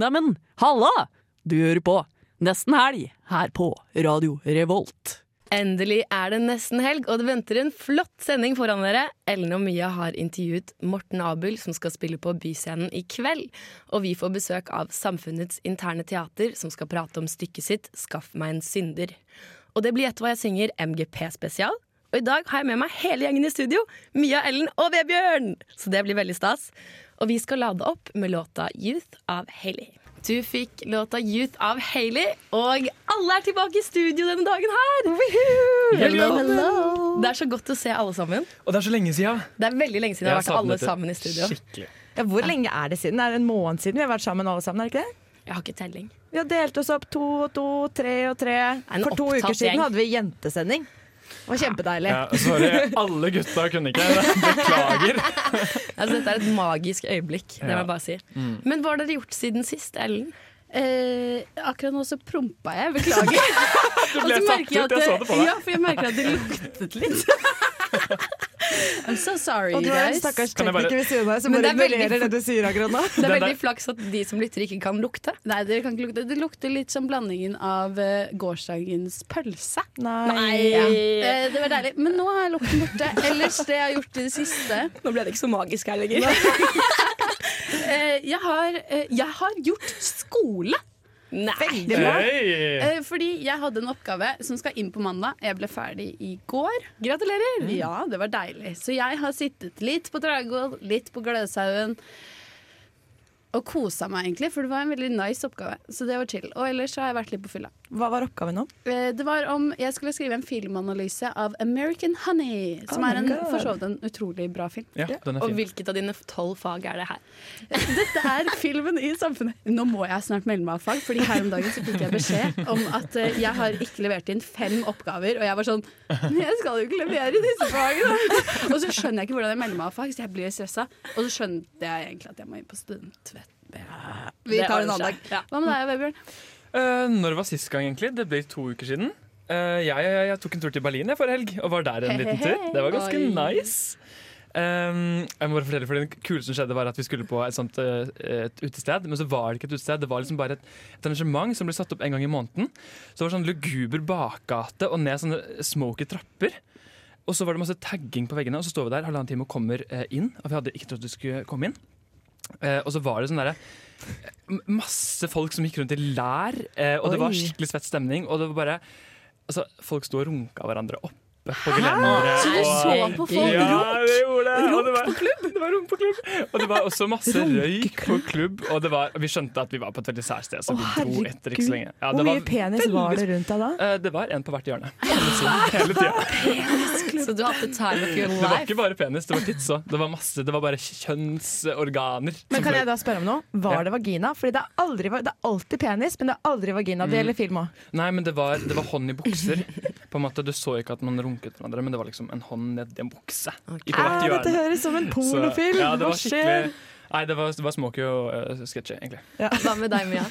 Neimen, halla! Du hører på Nesten Helg her på Radio Revolt. Endelig er det nesten helg, og det venter en flott sending foran dere. Ellen og Mia har intervjuet Morten Abel, som skal spille på Byscenen i kveld. Og vi får besøk av Samfunnets interne teater, som skal prate om stykket sitt 'Skaff meg en synder'. Og det blir Gjett hva jeg synger MGP-spesial. Og i dag har jeg med meg hele gjengen i studio. Mia, Ellen og Vebjørn! Så det blir veldig stas. Og vi skal lade opp med låta 'Youth' av Hailey. Du fikk låta 'Youth' av Hailey, og alle er tilbake i studio denne dagen her! Hello. Det er så godt å se alle sammen. Og det er så lenge siden. Det er veldig lenge siden jeg har vært alle sammen i studio. Ja, hvor lenge er det siden? Er det en måned siden vi har vært sammen alle sammen? er det ikke det? Jeg har ikke telling. Vi har delt oss opp to og to, tre og tre. For to uker siden hadde vi jentesending. Det var kjempedeilig. Ja, sorry, alle gutta kunne ikke. Beklager. Altså, dette er et magisk øyeblikk. Det må jeg bare si. Men hva har dere gjort siden sist, Ellen? Eh, akkurat nå så prompa jeg, beklager. Du ble tatt ut, at jeg så det på deg. Ja, for jeg merker at det luktet litt. I'm so sorry, Og du er en guys. stakkars Kan jeg bare- tekniker ved siden av deg som Men bare det er veldig ignorerer det du sier akkurat nå. Det er veldig flaks at de som lytter, ikke kan lukte. Nei, dere kan ikke lukte. Det lukter litt som blandingen av eh, gårsdagens pølse. Nei. Ja. Eh, det var deilig. Men nå er lukten borte. Ellers det jeg har gjort i det siste Nå ble det ikke så magisk her lenger. eh, jeg, har, eh, jeg har gjort skole. Nei. Veldig bra. Hei. Eh, fordi jeg hadde en oppgave som skal inn på mandag. Jeg ble ferdig i går. Gratulerer. Ja, det var deilig. Så jeg har sittet litt på Dragvoll, litt på Gløshaugen. Og kosa meg, egentlig, for det var en veldig nice oppgave. Så det var chill. Og ellers så har jeg vært litt på fylla. Hva var oppgaven om? Eh, Det var om Jeg skulle skrive en filmanalyse av American Honey, som Oh er en, for så vidt en utrolig bra film. Ja, den er Og hvilket av dine tolv fag er det her? Dette er filmen i samfunnet. Nå må jeg snart melde meg av fag, Fordi her om dagen så fikk jeg beskjed om at eh, jeg har ikke levert inn fem oppgaver. Og jeg var sånn Men jeg skal jo ikke levere i disse fagene! Og så skjønner jeg ikke hvordan jeg melder meg av fag, så jeg blir stressa. Og så skjønte jeg egentlig at jeg må inn på studentvett. Vi tar en annen dag. Ja. Hva med deg, Vebjørn? Uh, når var sist gang, egentlig? Det ble to uker siden. Uh, jeg, jeg, jeg tok en tur til Berlin jeg forrige helg, og var der en liten tur. Det var ganske Oi. nice. Um, jeg må bare fortelle, for Det kule som skjedde, var at vi skulle på et sånt et utested. Men så var det ikke et utested, det var liksom bare et, et arrangement som ble satt opp en gang i måneden. Så det var sånn luguber bakgate og ned sånne smoky trapper. Og så var det masse tagging på veggene, og så står vi der halvannen time og kommer inn. Og vi hadde ikke trodd vi skulle komme inn. Eh, og så var det sånn derre Masse folk som gikk rundt i lær, eh, og det var skikkelig svett stemning. Og det var bare Altså, folk sto og runka hverandre oppe på gelenderet. Så du så på folk ja, runk? det gjorde det. Det var, runk på klubb. Og det var også masse røyk på klubb. Og det var, vi skjønte at vi var på et veldig sært sted, så vi dro etter ikke så lenge. Ja, Hvor mye var, penis var det rundt deg da? eh, det var en på hvert hjørne. Hele tida. Så du har hatt the time of your life? Det var ikke bare penis, det var tits òg. Det var masse, det var bare kjønnsorganer. Men kan jeg da spørre om noe? Var det vagina? Fordi det er, aldri, det er alltid penis, men det er aldri vagina. Det gjelder film òg. Nei, men det var, det var hånd i bukser. På en måte, Du så ikke at man runket hverandre, men det var liksom en hånd nedi en bukse. Okay. på Dette høres som en pornofilm! ja, det Hva var skjer? Nei, det var, det var smoky og uh, sketchy, egentlig. Hva med deg, Mia?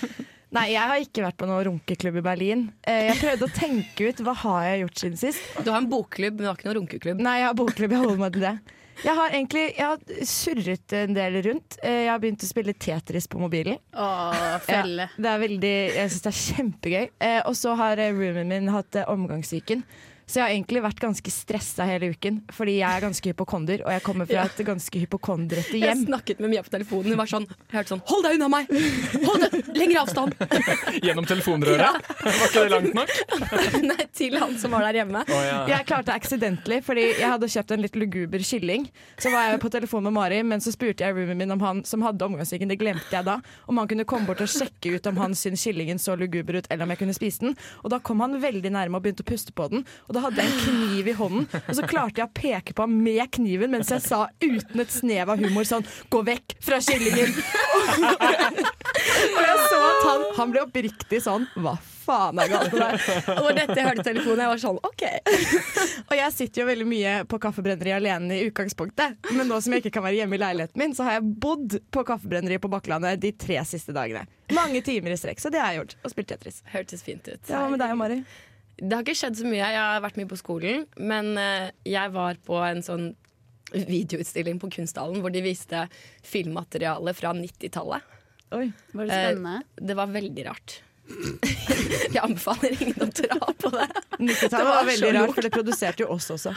Nei, jeg har ikke vært på noen runkeklubb i Berlin. Eh, Jeg prøvde å tenke ut hva har jeg gjort siden sist. Du har en bokklubb, men du har ikke noen runkeklubb. Nei, jeg har bokklubb. Jeg holder meg til det. Jeg har egentlig jeg har surret en del rundt. Eh, Jeg har begynt å spille Tetris på mobilen. Å, felle. Det er veldig, jeg syns det er kjempegøy. Eh, og så har eh, roomien min hatt eh, omgangssyken. Så jeg har egentlig vært ganske stressa hele uken, fordi jeg er ganske hypokonder. Og jeg kommer fra et ganske hypokondrete Jeg snakket med Mia på telefonen. Hun var sånn, jeg hørte sånn Hold deg unna meg! Hold deg Lengre avstand! Gjennom telefonrøret. Var ikke det langt nok? Nei, til han som var der hjemme. Oh, ja. Jeg klarte accidentally, fordi jeg hadde kjøpt en litt luguber kylling. Så var jeg på telefon med Mari, men så spurte jeg roomien min om han som hadde omgangssyken, det glemte jeg da, om han kunne komme bort og sjekke ut om han syntes kyllingen så luguber ut, eller om jeg kunne spise den. Og da kom han veldig nærme og begynte å puste på den, og da hadde jeg en kniv i hånden. Og så klarte jeg å peke på ham med kniven mens jeg sa uten et snev av humor sånn Gå vekk fra kyllingen! og jeg så at han, han ble oppriktig sånn Hva faen er galt med deg? Og det dette jeg hørte telefonen. Jeg var sånn OK. Og jeg sitter jo veldig mye på kaffebrenneri alene i utgangspunktet. Men nå som jeg ikke kan være hjemme i leiligheten min, så har jeg bodd på kaffebrenneriet på Bakklandet de tre siste dagene. Mange timer i strekk, så det har jeg gjort. Og spilt Tetris. Hørtes fint ut. Ja, Hva med deg og Mari? Det har ikke skjedd så mye. Jeg har vært mye på skolen, men eh, jeg var på en sånn videoutstilling på Kunsthallen hvor de viste filmmateriale fra 90-tallet. Oi. Var det Eh, spennende? Det var veldig rart. Jeg anbefaler ingen å dra på det. 90-tallet Det var, var veldig rart, for det produserte jo oss også.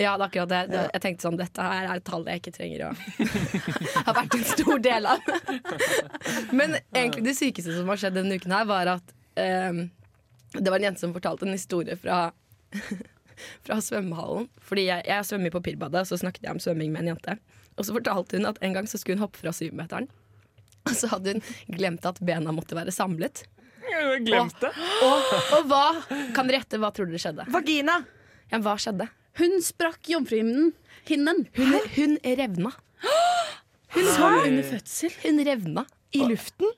Ja, det er akkurat det. det. Jeg tenkte sånn, dette her er et tall jeg ikke trenger å Har vært en stor del av. Men egentlig det sykeste som har skjedd denne uken her, var at eh, det var en jente som fortalte en historie fra fra svømmehallen. Fordi jeg, jeg svømmer på Pirbadet, så snakket jeg om svømming med en jente. Og så fortalte hun at en gang så skulle hun hoppe fra syvmeteren. Og så hadde hun glemt at bena måtte være samlet. Jeg glemte det. Og, og hva kan dere gjette? Hva tror dere skjedde? Vagina! Ja, hva skjedde? Hun sprakk jomfruhinnen. Hun, hun revna. Hun Som under fødsel. Hun revna. I luften?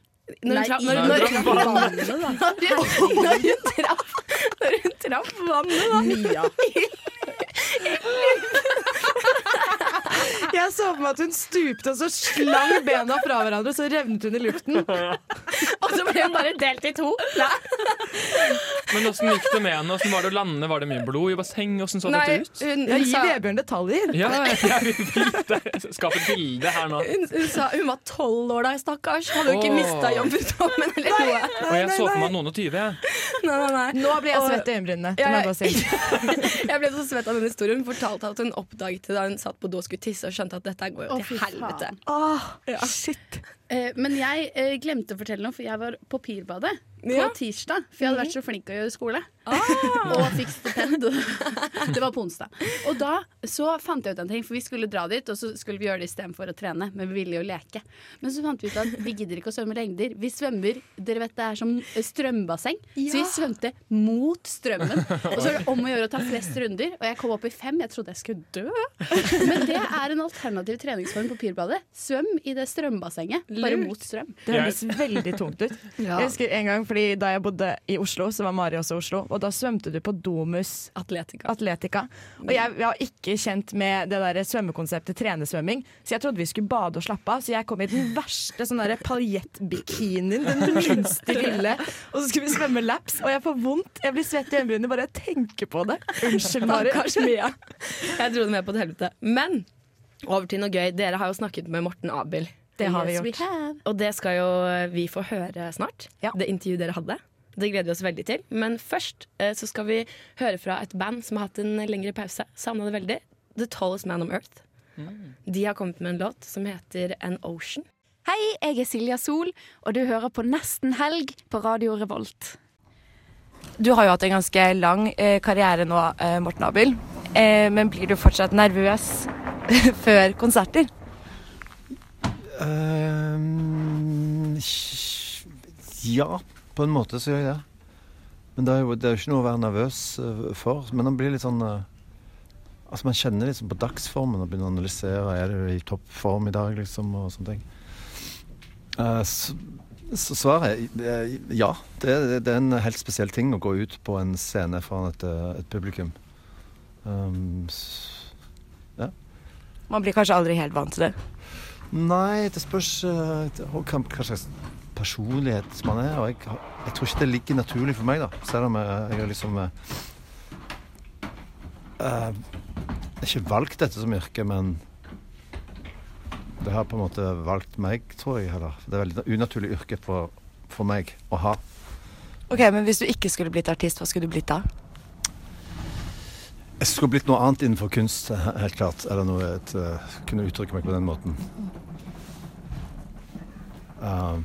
Når hun traff vannet, da. Når hun traff vannet, da. Mia. Jeg så for meg at hun stupte og så slang bena fra hverandre, og så revnet hun i luften. Og så ble hun bare delt i to. Men åssen gikk det med henne? Hvordan var det å lande? Var det mye blod i bassenget? Åssen så Nei, dette ut? hun, hun, gi Vebjørn detaljer. Ja, jeg vil vite. Skap et bilde her nå. hun, hun sa hun var tolv år da, stakkars. Hadde jo ikke Åh. mista jomfrudommen eller noe. Og jeg så for meg noen og tyve. jeg. Nei, nei, nei. Nå blir jeg svett i øyenbrynene. Det jeg. Jeg ble så svett av den historien. Hun fortalte at hun oppdaget det da hun satt på do og skulle tisse og skjønte at dette går jo til helvete. Åh, shit. Eh, men jeg eh, glemte å fortelle noe, for jeg var på Pirbadet på Ja. tirsdag. For jeg hadde vært så flink å gjøre skole. Og fikk stipend. det var på onsdag. Og da så fant jeg ut en ting, for vi skulle dra dit, og så skulle vi gjøre det istedenfor å trene. Men vi ville jo leke. Men så fant vi ut at vi gidder ikke å svømme lengder. Vi svømmer Dere vet det er som strømbasseng. Så vi svømte mot strømmen. Og så er det om å gjøre å ta flest runder. Og jeg kom opp i fem. Jeg trodde jeg skulle dø. Men det er en alternativ treningsform på Pirbadet. Svøm i det strømbassenget, bare mot strøm. Det høres veldig tungt ut. Jeg husker en gang, fordi Da jeg bodde i Oslo, så var Mari også i Oslo, og da svømte du på Domus Atletica. Atletica. Og jeg var ikke kjent med det der svømmekonseptet trenesvømming, så jeg trodde vi skulle bade og slappe av. Så jeg kom i den verste sånn paljettbikinien, den minste lille, og så skulle vi svømme laps, og jeg får vondt. Jeg blir svett i øyenbrynene bare jeg tenker på det. Unnskyld, Mari. Jeg dro det med på et helvete. Men over til noe gøy. Dere har jo snakket med Morten Abel. Det har Yes, vi gjort. Og det skal jo vi få høre snart. Ja. Det intervjuet dere hadde. Det gleder vi oss veldig til. Men først eh, så skal vi høre fra et band som har hatt en lengre pause. Savna det veldig. The Tallest Man on Earth. De har kommet med en låt som heter An Ocean. Hei, jeg er Silja Sol, og du hører på Nesten helg på Radio Revolt. Du har jo hatt en ganske lang eh, karriere nå, eh, Morten Abel. Eh, men blir du fortsatt nervøs før konserter? Ehm, ja, på en måte så gjør jeg det. Men det er jo, det er ikke noe å være nervøs eh, for. Men man blir litt sånn eh, Altså Man kjenner liksom på dagsformen og begynner å analysere. Er du i toppform i dag, liksom, og sånne ting. Uh, så, så svaret er eh, ja. Det, det er en helt spesiell ting å gå ut på en scene foran et, eh, et publikum. Um, ja. Man blir kanskje aldri helt vant til det. Nei, det spørs eh, hva slags personlighet man er. Og jeg, jeg tror ikke det ligger naturlig for meg, da. Selv om jeg, liksom eh, eh, har ikke valgt dette som yrke, men det har på en måte valgt meg, tror jeg. Eller. Det er et veldig unaturlig yrke for, for meg å ha. Ok, Men hvis du ikke skulle blitt artist, hva skulle du blitt da? Jeg skulle blitt noe annet innenfor kunst, helt klart. Eller noe et, uh, kunne uttrykke meg på den måten. Uh,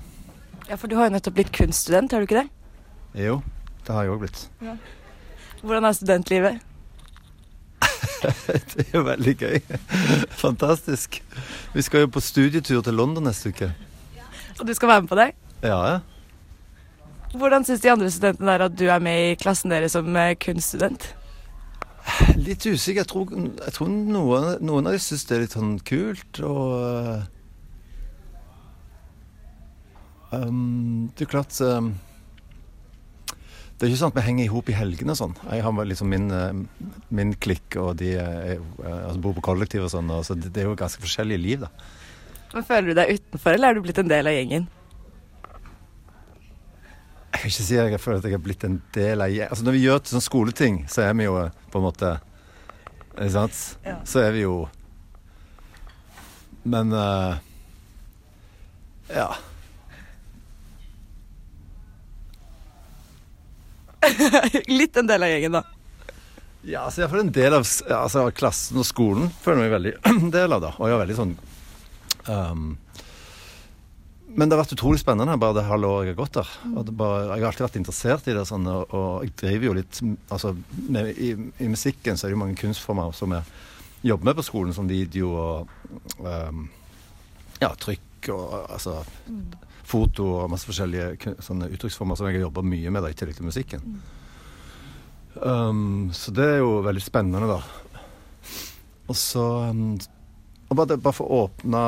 Ja, For du har jo nettopp blitt kunststudent, har du ikke det? jo, det har jeg òg blitt. Hvordan er studentlivet? Det er jo veldig gøy. Fantastisk. Vi skal jo på studietur til London neste uke. Og du skal være med på det? Ja, ja. Hvordan syns de andre studentene der at du er med i klassen deres som eh, kunststudent? Litt usikker. Jeg tror, jeg tror noen, noen av de syns det er litt sånn kult. Og eh, um, Det er klart um, Det er ikke sånn at vi henger i hop i helgene og sånn. Jeg har liksom min, eh, min klikk, og de eh, altså bor på kollektiv og sånn. og Så det, det er jo ganske forskjellige liv, da. Men Føler du deg utenfor, eller er du blitt en del av gjengen? Jeg kan ikke si at jeg føler at jeg har blitt en del av altså, Når vi gjør sånne skoleting, så er vi jo på en måte Ikke sant? Ja. Så er vi jo Men uh, Ja. Litt en del av gjengen, da. Ja, altså iallfall en del av altså, klassen og skolen føler jeg meg veldig del av, da. Og jeg er veldig sånn um, men det har vært utrolig spennende bare det halve året jeg har gått der. Bare, jeg har alltid vært interessert i det, sånn, og, og jeg driver jo litt altså, med, i, I musikken så er det jo mange kunstformer som jeg jobber med på skolen, som video og um, ja, trykk og altså foto og masse forskjellige sånne uttrykksformer som jeg har jobba mye med da, i tillegg til musikken. Um, så det er jo veldig spennende, da. Og så um, og bare, bare for å åpne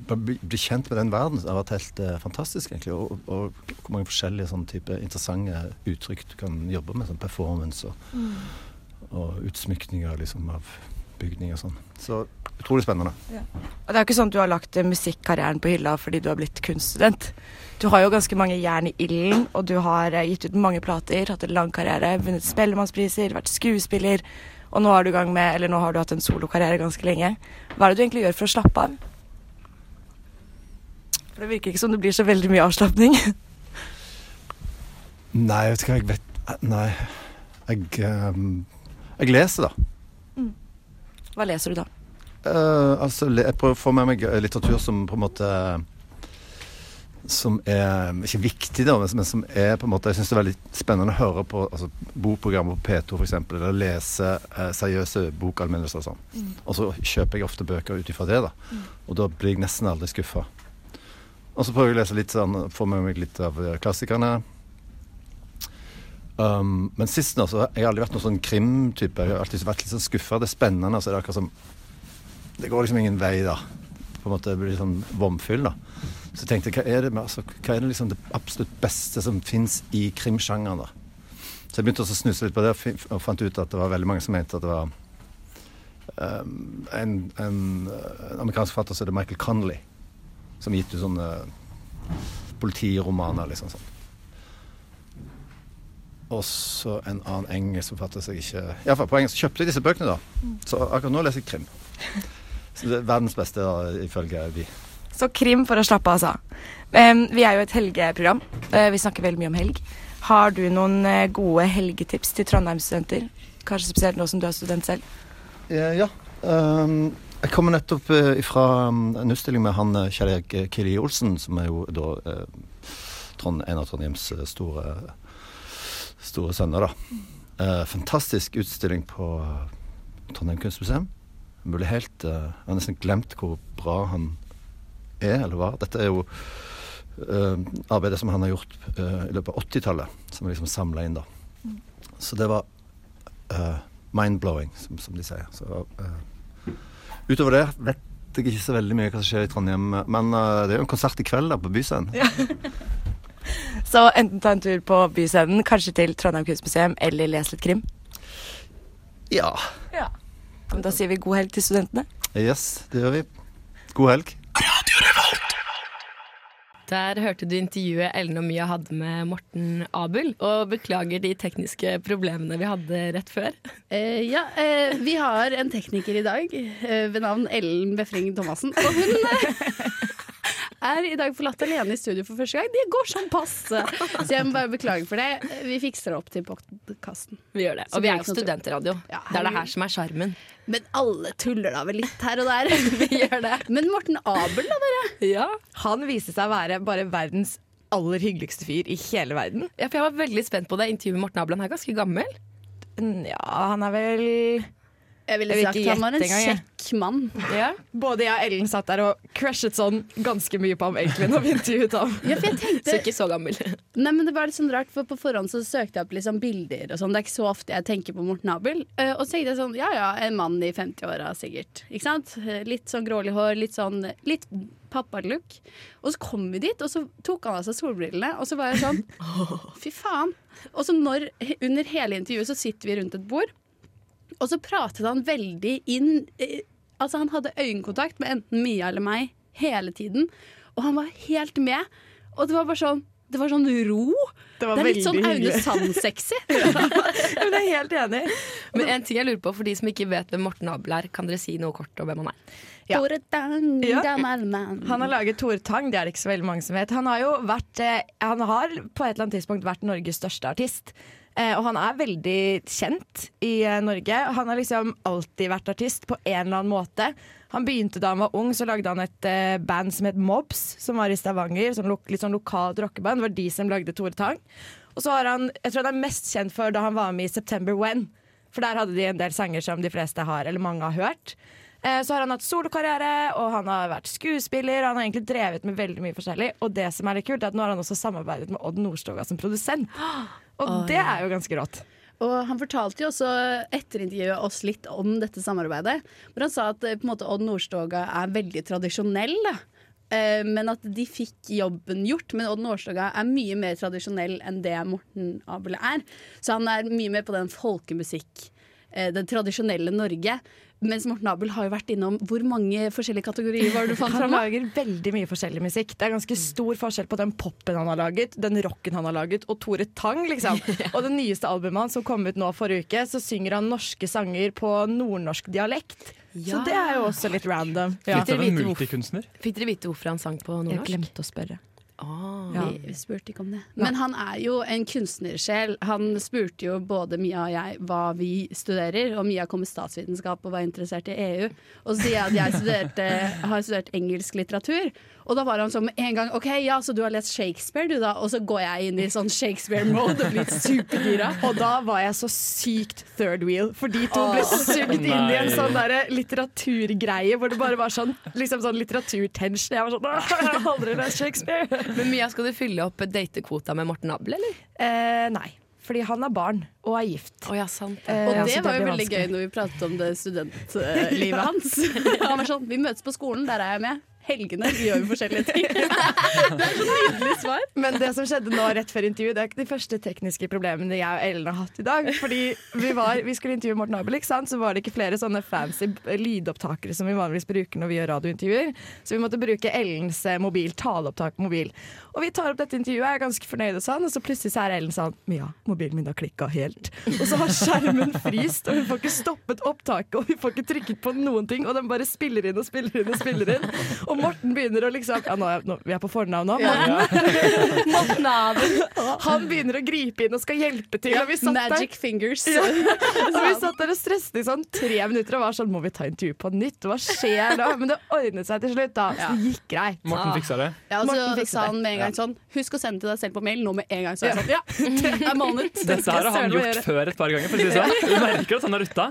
bli, kjent med den verden. Har vært helt eh, fantastisk, egentlig. Og, og hvor mange forskjellige sånne type interessante uttrykk du kan jobbe med. Sånn performance og, og utsmykninger liksom, av bygninger og sånn. Så utrolig spennende. Og det er jo ikke sånn at du har lagt eh, musikkarrieren på hylla fordi du har blitt kunststudent. Du har jo ganske mange jern i ilden, og du har eh, gitt ut mange plater, hatt en lang karriere, vunnet Spellemannspriser, vært skuespiller, og nå, har du gang med, eller nå har du hatt en solokarriere ganske lenge. Hva er det du egentlig gjør for å slappe av? For det virker ikke som det blir så veldig mye avslapning. Nei, vet du hva jeg vet Nei. Jeg, um, jeg leser, da. Hva leser du da? Uh, altså, jeg prøver å få med meg eh, litteratur som på en måte Som er ikke viktig, da, men, som er på en måte Jeg syns det er veldig spennende å høre på altså, bokprogrammer på P2 f.eks., eller lese uh, seriøse bokanmeldelser og sånn. Og så kjøper jeg ofte bøker ut ifra det, da. Og da blir jeg nesten aldri skuffa. Og så prøver jeg å lese litt sånn, få med meg litt av eh, klassikerne. Um, men sist nå, så har jeg aldri vært noen sånn krimtype. Jeg har alltid vært litt sånn skuffa. Det er spennende. Så det er akkurat som Det går liksom ingen vei, da. På en måte det blir sånn vomfyll, da. Så jeg tenkte, hva er det, altså, hva er det liksom det absolutt beste som fins i krimsjangeren, da? Så jeg begynte også å snuse litt på det og og fant ut at det var veldig mange som mente at det var um, en, en, en amerikansk forfatter som heter Michael Connolly, som gitt ut sånne politiromaner, liksom sånn. Og så en annen engelsk forfatter som jeg ikke Iallfall på engelsk kjøpte jeg disse bøkene, da. Så akkurat nå leser jeg krim. Så det er verdens beste, da, ifølge vi. Så krim for å slappe av, altså. Vi er jo et helgeprogram. Eh, vi snakker veldig mye om helg. Har du noen eh, gode helgetips til Trondheim-studenter? Kanskje spesielt nå som du er student selv. Eh, ja. Um, jeg kommer nettopp uh, fra um, en utstilling med han uh, Kjell Erik uh, Kili Olsen, som er jo da Trond, en av Trondheims store, store sønner, da. Eh, fantastisk utstilling på Trondheim kunstmuseum. Jeg helt Jeg har nesten glemt hvor bra han er, eller var. Dette er jo uh, arbeidet som han har gjort uh, i løpet av 80-tallet, som er liksom samla inn, da. Så det var uh, mind-blowing, som, som de sier. Så, utover det vet jeg ikke så veldig mye hva som skjer i Trondheim, men uh, det er jo en konsert i kveld da på Byscenen. Så enten ta en tur på Byscenen, kanskje til Trondheim kunstmuseum, eller les litt krim. Ja. Men da sier vi god helg til studentene. Yes, det gjør vi. God helg. Der hørte du intervjuet Ellen og Mia hadde med Morten Abel. Og beklager de tekniske problemene vi hadde rett før. Eh, ja, eh, vi har en tekniker i dag eh, ved navn Ellen Befring Thomassen. Og hun er i dag forlatt alene i studio for første gang. Det går sånn passe. Så jeg må bare beklage for det. Vi fikser det opp til podkasten. Vi gjør det. Og vi er jo studentradio. Ja, det er det her som er sjarmen. Men alle tuller da vel litt her og der. Vi gjør det. Men Morten Abel, da, dere? Ja. Han viste seg å være bare verdens aller hyggeligste fyr i hele verden. ja, for jeg var veldig spent på det. Intervjuet med Morten Abel. Han er ganske gammel. Ja, han er vel Jeg ville Jeg sagt han var en kjekk mann. Ja. Både jeg og Ellen satt der og crushet sånn ganske mye på ham egentlig når vi intervjuet ham. Ja, for jeg Så ikke så gammel. Nei, men det var litt sånn rart, for På forhånd så søkte jeg opp liksom bilder. og sånn Det er ikke så ofte jeg tenker på Morten Abel. Uh, og så tenkte jeg sånn, ja ja, en mann i 50-åra sikkert. Ikke sant? Eh, Litt sånn grålig hår, litt sånn Litt pappalook. Og så kom vi dit, og så tok han av seg solbrillene, og så var jeg sånn Fy faen. Og så når, under hele intervjuet så sitter vi rundt et bord, og så pratet han veldig inn eh, Altså Han hadde øyekontakt med enten Mia eller meg hele tiden, og han var helt med. Og det var bare sånn Det var sånn ro. Det var Det er litt sånn Aune. Sand-sexy. Men jeg er helt enig. Men en ting jeg lurer på, for de som ikke vet hvem Morten Abel er, kan dere si noe kort om hvem han er? Ja. Tore Tang, Ja. Han har laget Tore Tang, det er det ikke så veldig mange som vet. Han har jo vært eh, Han har på et eller annet tidspunkt vært Norges største artist. Eh, og han er veldig kjent i eh, Norge. Han har liksom alltid vært artist på en eller annen måte. Han begynte da han var ung, så lagde han et eh, band som het Mobs, som var i Stavanger. Sånn, litt sånn lokalt rockeband. Det var de som lagde Tore Tang. Og så har han, jeg tror han er mest kjent for da han var med i September When. For der hadde de en del sanger som de fleste har, eller mange har hørt. Eh, Så har han hatt solokarriere, og han har vært skuespiller. Og han har egentlig drevet med veldig mye forskjellig. Og det som er litt kult, er at nå har han også samarbeidet med Odd Nordstoga som produsent. Og det er jo ganske rått. Og han fortalte jo også etter intervjuet oss litt om dette samarbeidet. Hvor han sa at eh, måte Odd Nordstoga er veldig tradisjonell. Da. Eh, Men at de fikk jobben gjort. Men Odd Nordstoga er mye mer tradisjonell enn det Morten Abel er. Så han er mye mer på den folkemusikk, den tradisjonelle Norge. Mens Morten Abel har jo vært innom Hvor mange forskjellige kategorier var det du fant fram? Han lager veldig mye forskjellig musikk. Det er ganske stor forskjell på den popen han har laget, den rocken han har laget, og Tore Tang, liksom. Og det nyeste albumet hans som kom ut nå forrige uke, så synger han norske sanger på nordnorsk dialekt. Så det er jo også litt random. Ja. Fikk dere vite hvorfor han sang på nordnorsk? Jeg glemte å spørre. Ah. Ja. Vi, vi spurte ikke om det. Men han er jo en kunstnersjel. Han spurte jo både Mia og jeg hva vi studerer, og Mia kom med statsvitenskap og var interessert i EU. Og så sier jeg at jeg studerte, har studert engelsk litteratur. Og da var han sånn med en gang OK, ja, så du har lest Shakespeare, du da? Og så går jeg inn i sånn Shakespeare-mode og blir supergira. Og da var jeg så sykt third wheel, for de to ble sugd inn i en sånn derre litteraturgreie hvor det bare var sånn, liksom sånn litteraturtension. Jeg var sånn Jeg har aldri lest Shakespeare. Men Mia, skal du fylle opp datekvota med Morten Abel, eller? Eh, nei, fordi han har barn og er gift. Oh, ja, sant. Eh, Og ja, det var jo veldig vanskelig. gøy når vi pratet om det studentlivet hans. Han var sånn Vi møtes på skolen, der er jeg med. Helgene gjør vi forskjellige ting. Det er så nydelig svar. Men det som skjedde nå rett før intervju, det er ikke de første tekniske problemene jeg og Ellen har hatt i dag. Fordi vi, var, vi skulle intervjue Morten Abel, ikke sant? så var det ikke flere sånne fancy lydopptakere som vi vanligvis bruker når vi gjør radiointervjuer. Så vi måtte bruke Ellens eh, mobil, taleopptak mobil. Og vi tar opp dette intervjuet, jeg er ganske fornøyd og sånn, og så plutselig så er Ellen sånn Mia, mobilen min har klikka helt. Og så har skjermen fryst, og hun får ikke stoppet opptaket, og vi får ikke trykket på noen ting, og den bare spiller inn og spiller inn og spiller inn. Og Morten begynner å liksom Ja, nå er, nå, vi er på fornavn nå. Morten, Morten han begynner å gripe inn og skal hjelpe til. og vi satt der Magic fingers. og vi satt der og stresset i sånn tre minutter og var sånn Må vi ta intervju på nytt? Hva skjer da? Men det ordnet seg til slutt, da. Så det gikk greit. Morten fiksa det. Ja, og så sa han med en gang sånn Husk å sende til deg selv på mail nå med en gang. Så jeg sånn, ja, det er måned. Dette har han gjort før et par ganger. For å si det sånn. Du merker at han har rutta.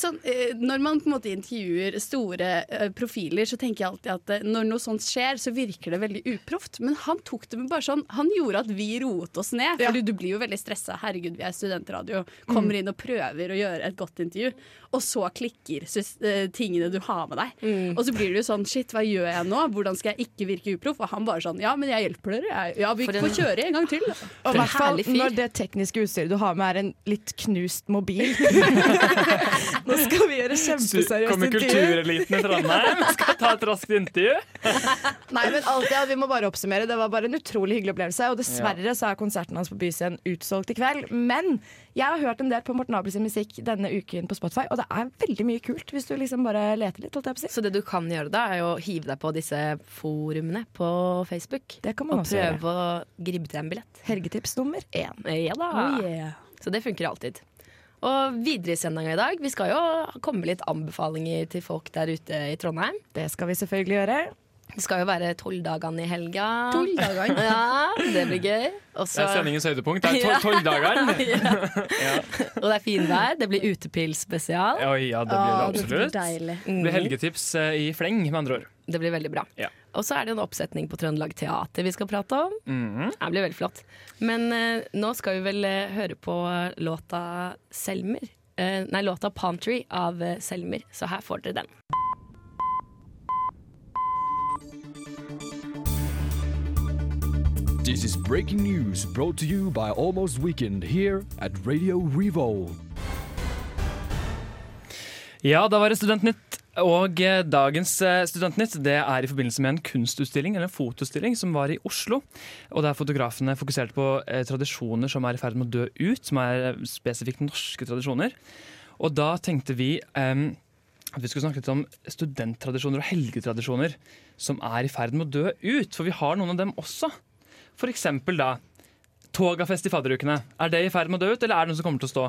Sånn, eh, når man på en måte intervjuer store eh, profiler, så tenker jeg alltid at eh, når noe sånt skjer, så virker det veldig uproft. Men han tok det med bare sånn Han gjorde at vi roet oss ned. Ja. Fordi du blir jo veldig stressa. Herregud, vi er studentradio. Kommer inn og prøver å gjøre et godt intervju. Og så klikker eh, tingene du har med deg. Og så blir du jo sånn Shit, hva gjør jeg nå? Hvordan skal jeg ikke virke uproff? Og han bare sånn Ja, men jeg hjelper dere. Ja, vi får kjøre en gang til. Og hvert fall når det tekniske utstyret du har med er en litt knust mobil. Nå skal vi gjøre kjempeseriøst Kommer intervju. kultureliten i Trondheim skal ta et raskt intervju. Nei, men alt ja, Vi må bare oppsummere. Det var bare en utrolig hyggelig opplevelse. Og dessverre så er konserten hans på Byscenen utsolgt i kveld. Men jeg har hørt en del på Morten Abels musikk denne uken på Spotify, og det er veldig mye kult hvis du liksom bare leter litt. holdt jeg på si. Så det du kan gjøre da, er å hive deg på disse forumene på Facebook. Det kan man Og også gjøre. prøve å gribbe til en billett. Helgetips nummer én. Ja da. Oh, Så det funker alltid. Og videre i sendinga i dag, vi skal jo komme med litt anbefalinger til folk der ute i Trondheim. Det skal vi selvfølgelig gjøre. Det skal jo være tolvdagene i helga. Tolvdagene? Ja, det blir gøy. Også... Det er sendingens høydepunkt. Det er tolvdagene! ja. ja. og det er finvær. Det blir utepils-spesial. Oi, ja, det blir absolutt. det blir. Det blir helgetips eh, i fleng, med andre ord. Det blir veldig bra. Ja. Og så er det en oppsetning på Trøndelag Teater vi skal prate om. Mm. Det blir veldig flott. Men eh, nå skal vi vel eh, høre på låta 'Selmer'. Eh, nei, låta 'Pantry' av eh, Selmer. Så her får dere den. This is breaking news brought to you by Almost Weekend here at Radio Revolve. Ja, da var det Studentnytt og eh, dagens eh, Studentnytt det er i forbindelse med en kunstutstilling eller en fotoutstilling som var i Oslo. Og der fotografene fokuserte på eh, tradisjoner som er i ferd med å dø ut, som er eh, spesifikt norske tradisjoner. Og da tenkte vi eh, at vi skulle snakke litt om studenttradisjoner og helgetradisjoner som er i ferd med å dø ut. For vi har noen av dem også. For eksempel da Togafest i fadderukene. Er det i ferd med å dø ut, eller er det noe som kommer til å stå?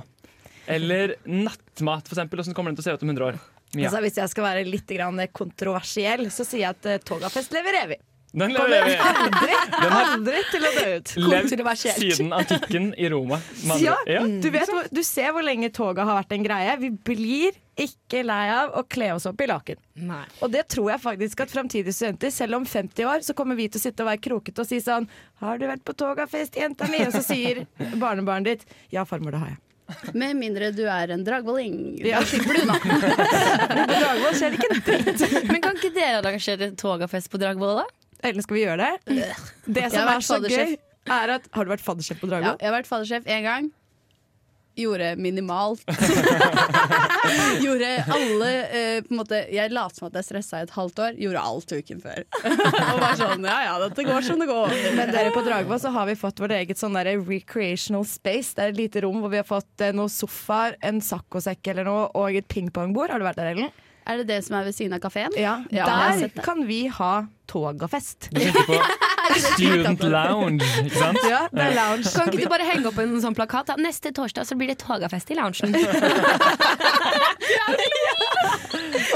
Eller nattmat, for eksempel. Hvordan kommer den til å se ut om 100 år? Mia. Altså, hvis jeg skal være litt grann kontroversiell, så sier jeg at uh, Togafest lever evig. Den lever evig. aldri, Den har aldri til å dø ut. levd Kontroversielt. siden antikken i Roma. Ja, ja. du, vet, du ser hvor lenge toget har vært en greie. Vi blir ikke lei av å kle oss opp i laken. Nei. Og det tror jeg faktisk at framtidige studenter, selv om 50 år, så kommer vi til å sitte og være krokete og si sånn Har du vært på togafest, jenta mi? Og så sier barnebarnet ditt Ja, farmor, det har jeg. Med mindre du er en dragvolling. Ja. Da slipper du, unna. På Dragvoll skjer det ikke en dritt. Men kan ikke dere arrangere togafest på Dragvoll, da? Ellen, skal vi gjøre det? Det som er så gøy, er at Har du vært faddersjef på Ja, jeg har vært faddersjef én gang. Gjorde minimalt. Gjorde alle eh, på en måte, Jeg lot som at jeg stressa i et halvt år. Gjorde alt uken før. Og var sånn Ja ja, dette går som det går. Men dere på Dragvoll så har vi fått vårt eget sånn der recreational space. Det er et lite rom hvor vi har fått eh, noen sofaer, en saccosekk eller noe, og et pingpongbord. Har du vært der, Ellen? Er det det som er ved siden av kafeen? Ja. Ja, Der kan vi ha togafest. Student Lounge, ikke sant? Ja, det er lounge. Kan ikke du bare henge opp en sånn plakat? Da? Neste torsdag så blir det togafest i loungen.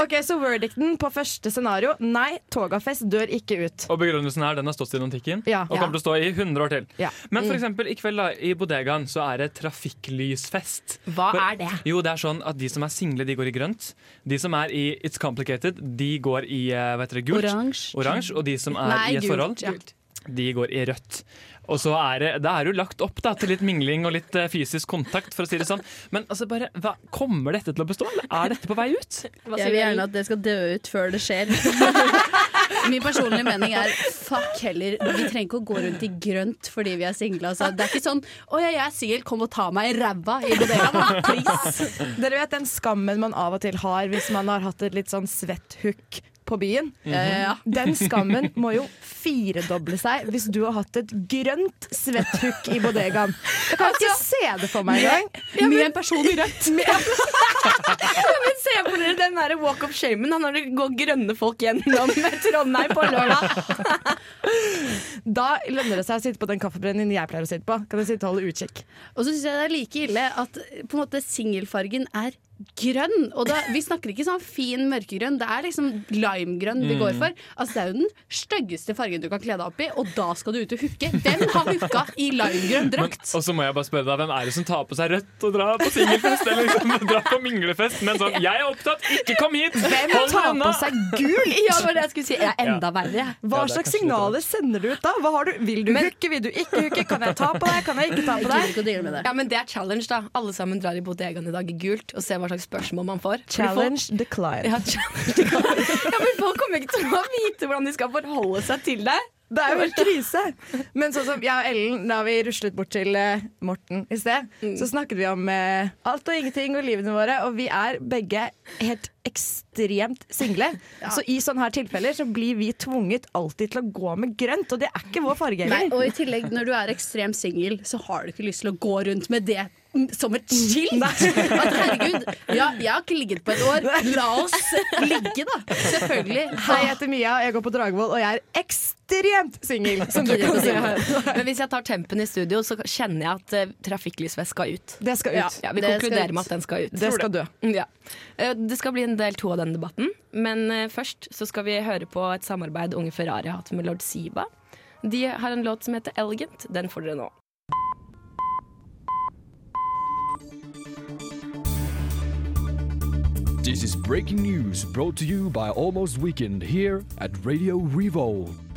Ok, Så verdicten på første scenario nei, togafest dør ikke ut. Og begrunnelsen her, den har stått i antikken Ja. og kommer til å stå i 100 år til. Ja. Men for eksempel i kveld da, i bodegaen så er det trafikklysfest. Hva For- er det? Jo, det er sånn at De som er single, de går i grønt. De som er i It's Complicated, de går i eh, hva heter det, gult. Oransje. Oransje, Og de som er Nei, i et gult, forhold, ja. De går i rødt. Og så er det, det er jo lagt opp da, til litt mingling og litt eh, fysisk kontakt, for å si det sånn. Men altså bare, hva, kommer dette til å bestå, eller er dette på vei ut? Jeg vil gjerne at det skal dø ut før det skjer. Min personlige mening er fuck heller. Vi trenger ikke å gå rundt i grønt fordi vi er single. Altså. Det er ikke sånn 'Å ja, jeg er singel, kom og ta meg i ræva' i bodegaen. Please. Dere vet den skammen man av og til har hvis man har hatt et litt sånn svett hook på byen? Mm ja, ja. Den skammen må jo firedoble seg hvis du har hatt et grønt svetthook i bodegaen. Jeg kan ikke se det for meg engang. Med en person i rødt. Men se på dere den der walk of shamen når det går grønne folk gjennom Trondheim på lørdag. Da lønner det seg å sitte på den kaffebrenningen jeg pleier å sitte på. Kan jeg sitte og holde utkikk? Og så syns jeg det er like ille at på en måte singelfargen er grønn. Og da, vi snakker ikke sånn fin mørkegrønn, det er liksom limegrønn vi går for. Altså Det er jo den styggeste fargen du kan kle deg opp i, og da skal du ut og hooke. Hvem har hooka i limegrønn Men, og så må jeg bare spørre deg, Hvem er det som tar på seg rødt og drar på singelfest? Eller liksom drar på minglefest? Men sånn 'Jeg er opptatt, ikke kom hit!' Hvem Hold tar på seg gult? Ja, det var det jeg skulle si. Jeg er enda verre. Hva Ja, slags signaler sender du ut da? Hva har du? Vil du hooke, vil du ikke hooke? Kan jeg ta på deg, kan jeg ikke ta på deg? Ja, men Det er challenge, da. Alle sammen drar i bodegaen i dag i gult og ser hva slags spørsmål man får. Challenge decline. Folk, ja, challenge. ja, men folk kommer ikke til å vite hvordan de skal forholde seg til det. Det er jo helt krise. Men sånn som jeg og Ellen, da vi ruslet bort til eh, Morten i sted, så snakket vi om eh, alt og ingenting og livene våre, og vi er begge helt ekstremt single. Så i sånne her tilfeller så blir vi tvunget alltid til å gå med grønt, og det er ikke vår farge Nei, heller. og i tillegg, når du er ekstremt singel, så har du ikke lyst til å gå rundt med det mm, som et skilt. At herregud, ja, jeg har ikke ligget på et år. La oss ligge, da. Selvfølgelig. Hei, jeg heter Mia, jeg går på Dragvoll, og jeg er ekstremt singel. Men hvis jeg tar tempen i studio, så kjenner jeg at uh, trafikklysvest skal ut. Det skal ut. Ja, Vi Det konkluderer med at den skal ut. Det skal dø. Ja. Uh, Det skal bli en del to av denne debatten, men uh, først så skal vi høre på et samarbeid Unge Ferrari har hatt med lord Siba. De har en låt som heter Elegant. Den får dere nå. This is breaking news brought to you by Almost Weekend here at Radio Revolt.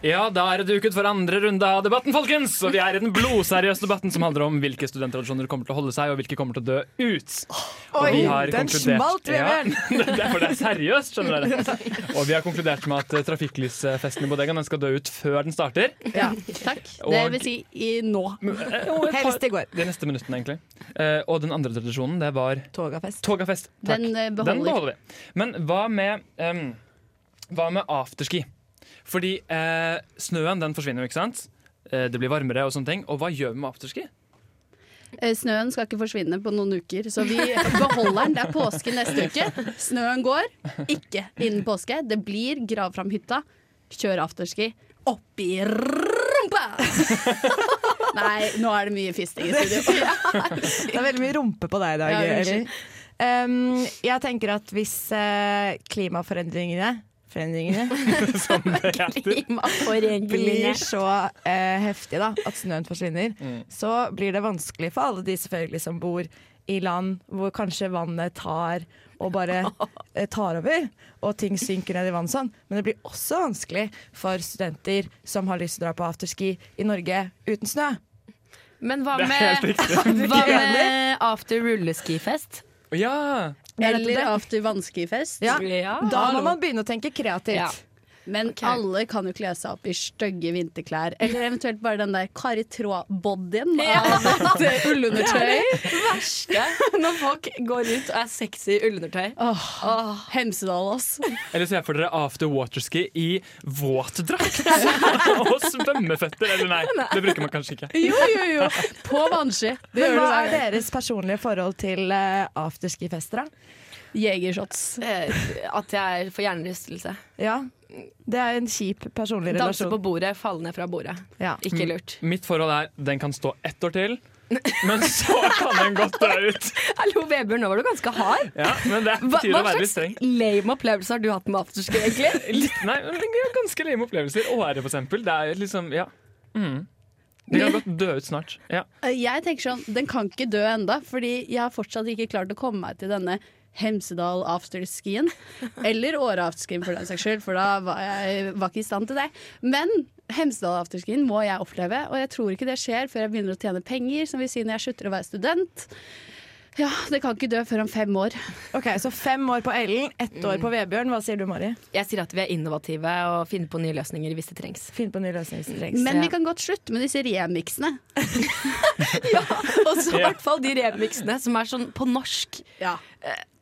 Ja, da er det duket for andre runde av debatten, folkens! Og vi er i den blodseriøse debatten som handler om hvilke studenttradisjoner kommer til å holde seg, og hvilke kommer til å dø ut. Og Oi, vi har den smalt! Ja, det er for det er seriøst, skjønner dere. Og vi har konkludert med at eh, trafikklysfesten i bodegaen skal dø ut før den starter. Ja, takk. Det vil si i nå. Eh, og Helst i går. De neste minuttene, egentlig. Eh, og den andre tradisjonen, det var Togafest. togafest. Takk. Den beholder. Den beholder vi. Men hva med, um, hva med afterski? Fordi eh, snøen den forsvinner jo, ikke sant? Eh, det blir varmere og sånne ting. Og hva gjør vi med afterski? Eh, Snøen skal ikke forsvinne på noen uker, så vi beholder den. Det er påske neste uke. Snøen går, ikke innen påske. Det blir grav fram hytta, kjør afterski. Opp i rumpa! Nei, nå er det mye fisting i studio. Det er veldig mye rumpe på deg i dag. Ja, Um, jeg tenker at hvis uh, klimaforandringene Forandringene Som det heter. blir så eh, heftig da, at snøen forsvinner, så blir det vanskelig for alle de selvfølgelig som bor i land hvor kanskje vannet tar og bare eh, tar over, og ting synker ned i vann sånn. Men det blir også vanskelig for studenter som har lyst til å dra på afterski i Norge uten snø. Men hva med, hva med after rulleskifest? Ja! Eller after vannskifest. Ja. Ja. Da må man begynne å tenke kreativt. Men alle kan jo kle seg opp i stygge vinterklær. Eller eventuelt bare den der Kari Traa-bodyen av et ullundertøy. verste når folk går ut og er sexy i ullundertøy. Åh, Hemsedal, ass. Eller ser for dere after waterski i våtdrakt og svømmeføtter. Eller nei, det bruker man kanskje ikke. Jo, jo, jo. På vannski. Hva er deres personlige forhold til uh, afterski-fester, da? Jegershots. Eh, At jeg får hjernerystelse. Ja. Det er en kjip personlig Danse relasjon. på bordet, falle ned fra bordet. Ja. Ikke lurt. Mitt forhold er den kan stå ett år til, men så kan den godt dø ut. Hallo, Vebjørn, nå var du ganske hard. Ja, men det Hva, betyr hva å være litt slags streng. lame opplevelser har du hatt med afterski, egentlig? Litt, nei, ganske lame opplevelser. Åre, for eksempel. Det er liksom, ja. Mm. Det kan godt dø ut snart. Ja. Jeg tenker sånn, Den kan ikke dø enda, fordi jeg har fortsatt ikke klart å komme meg til denne Hemsedal afterskien. Eller Åre afterskien, for den saks skyld, for da var jeg var ikke i stand til det. Men Hemsedal afterskien må jeg oppleve, og jeg tror ikke det skjer før jeg begynner å tjene penger, som vil si når jeg slutter å være student. Ja, Det kan ikke dø før om fem år. Ok, Så fem år på Ellen, ett år på Vebjørn. Hva sier du, Mari? Jeg sier at vi er innovative og finner på nye løsninger hvis det trengs. Finner på nye løsninger hvis det trengs. Men Ja. vi kan godt slutte med disse remixene. Og så i hvert fall de remixene som er sånn på norsk. Ja.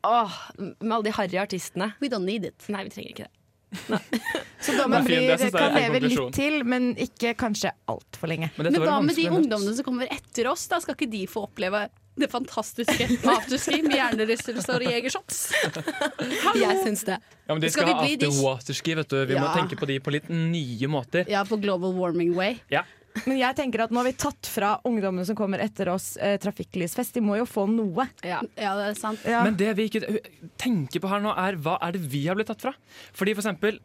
Åh, med alle de harry artistene. We don't need it. Nei, vi trenger ikke det. Så dommen blir, kan leve litt til, men ikke kanskje altfor lenge. Men, Men hva med de ungdommene som kommer etter oss? Da skal ikke de få oppleve det fantastiske afterski med hjernerystelse og jegershots? Jeg syns det. Ja, men de Skal skal, ha afterwaterski. Vi må tenke på de på litt nye måter. Ja, på global warming way. Ja. Men jeg tenker at nå har vi tatt fra ungdommene som kommer etter oss, eh, trafikklysfest. De må jo få noe. Ja. Ja, det er sant. Ja. Men det vi ikke tenker på her nå, er hva er det vi har blitt tatt fra? Fordi for eksempel,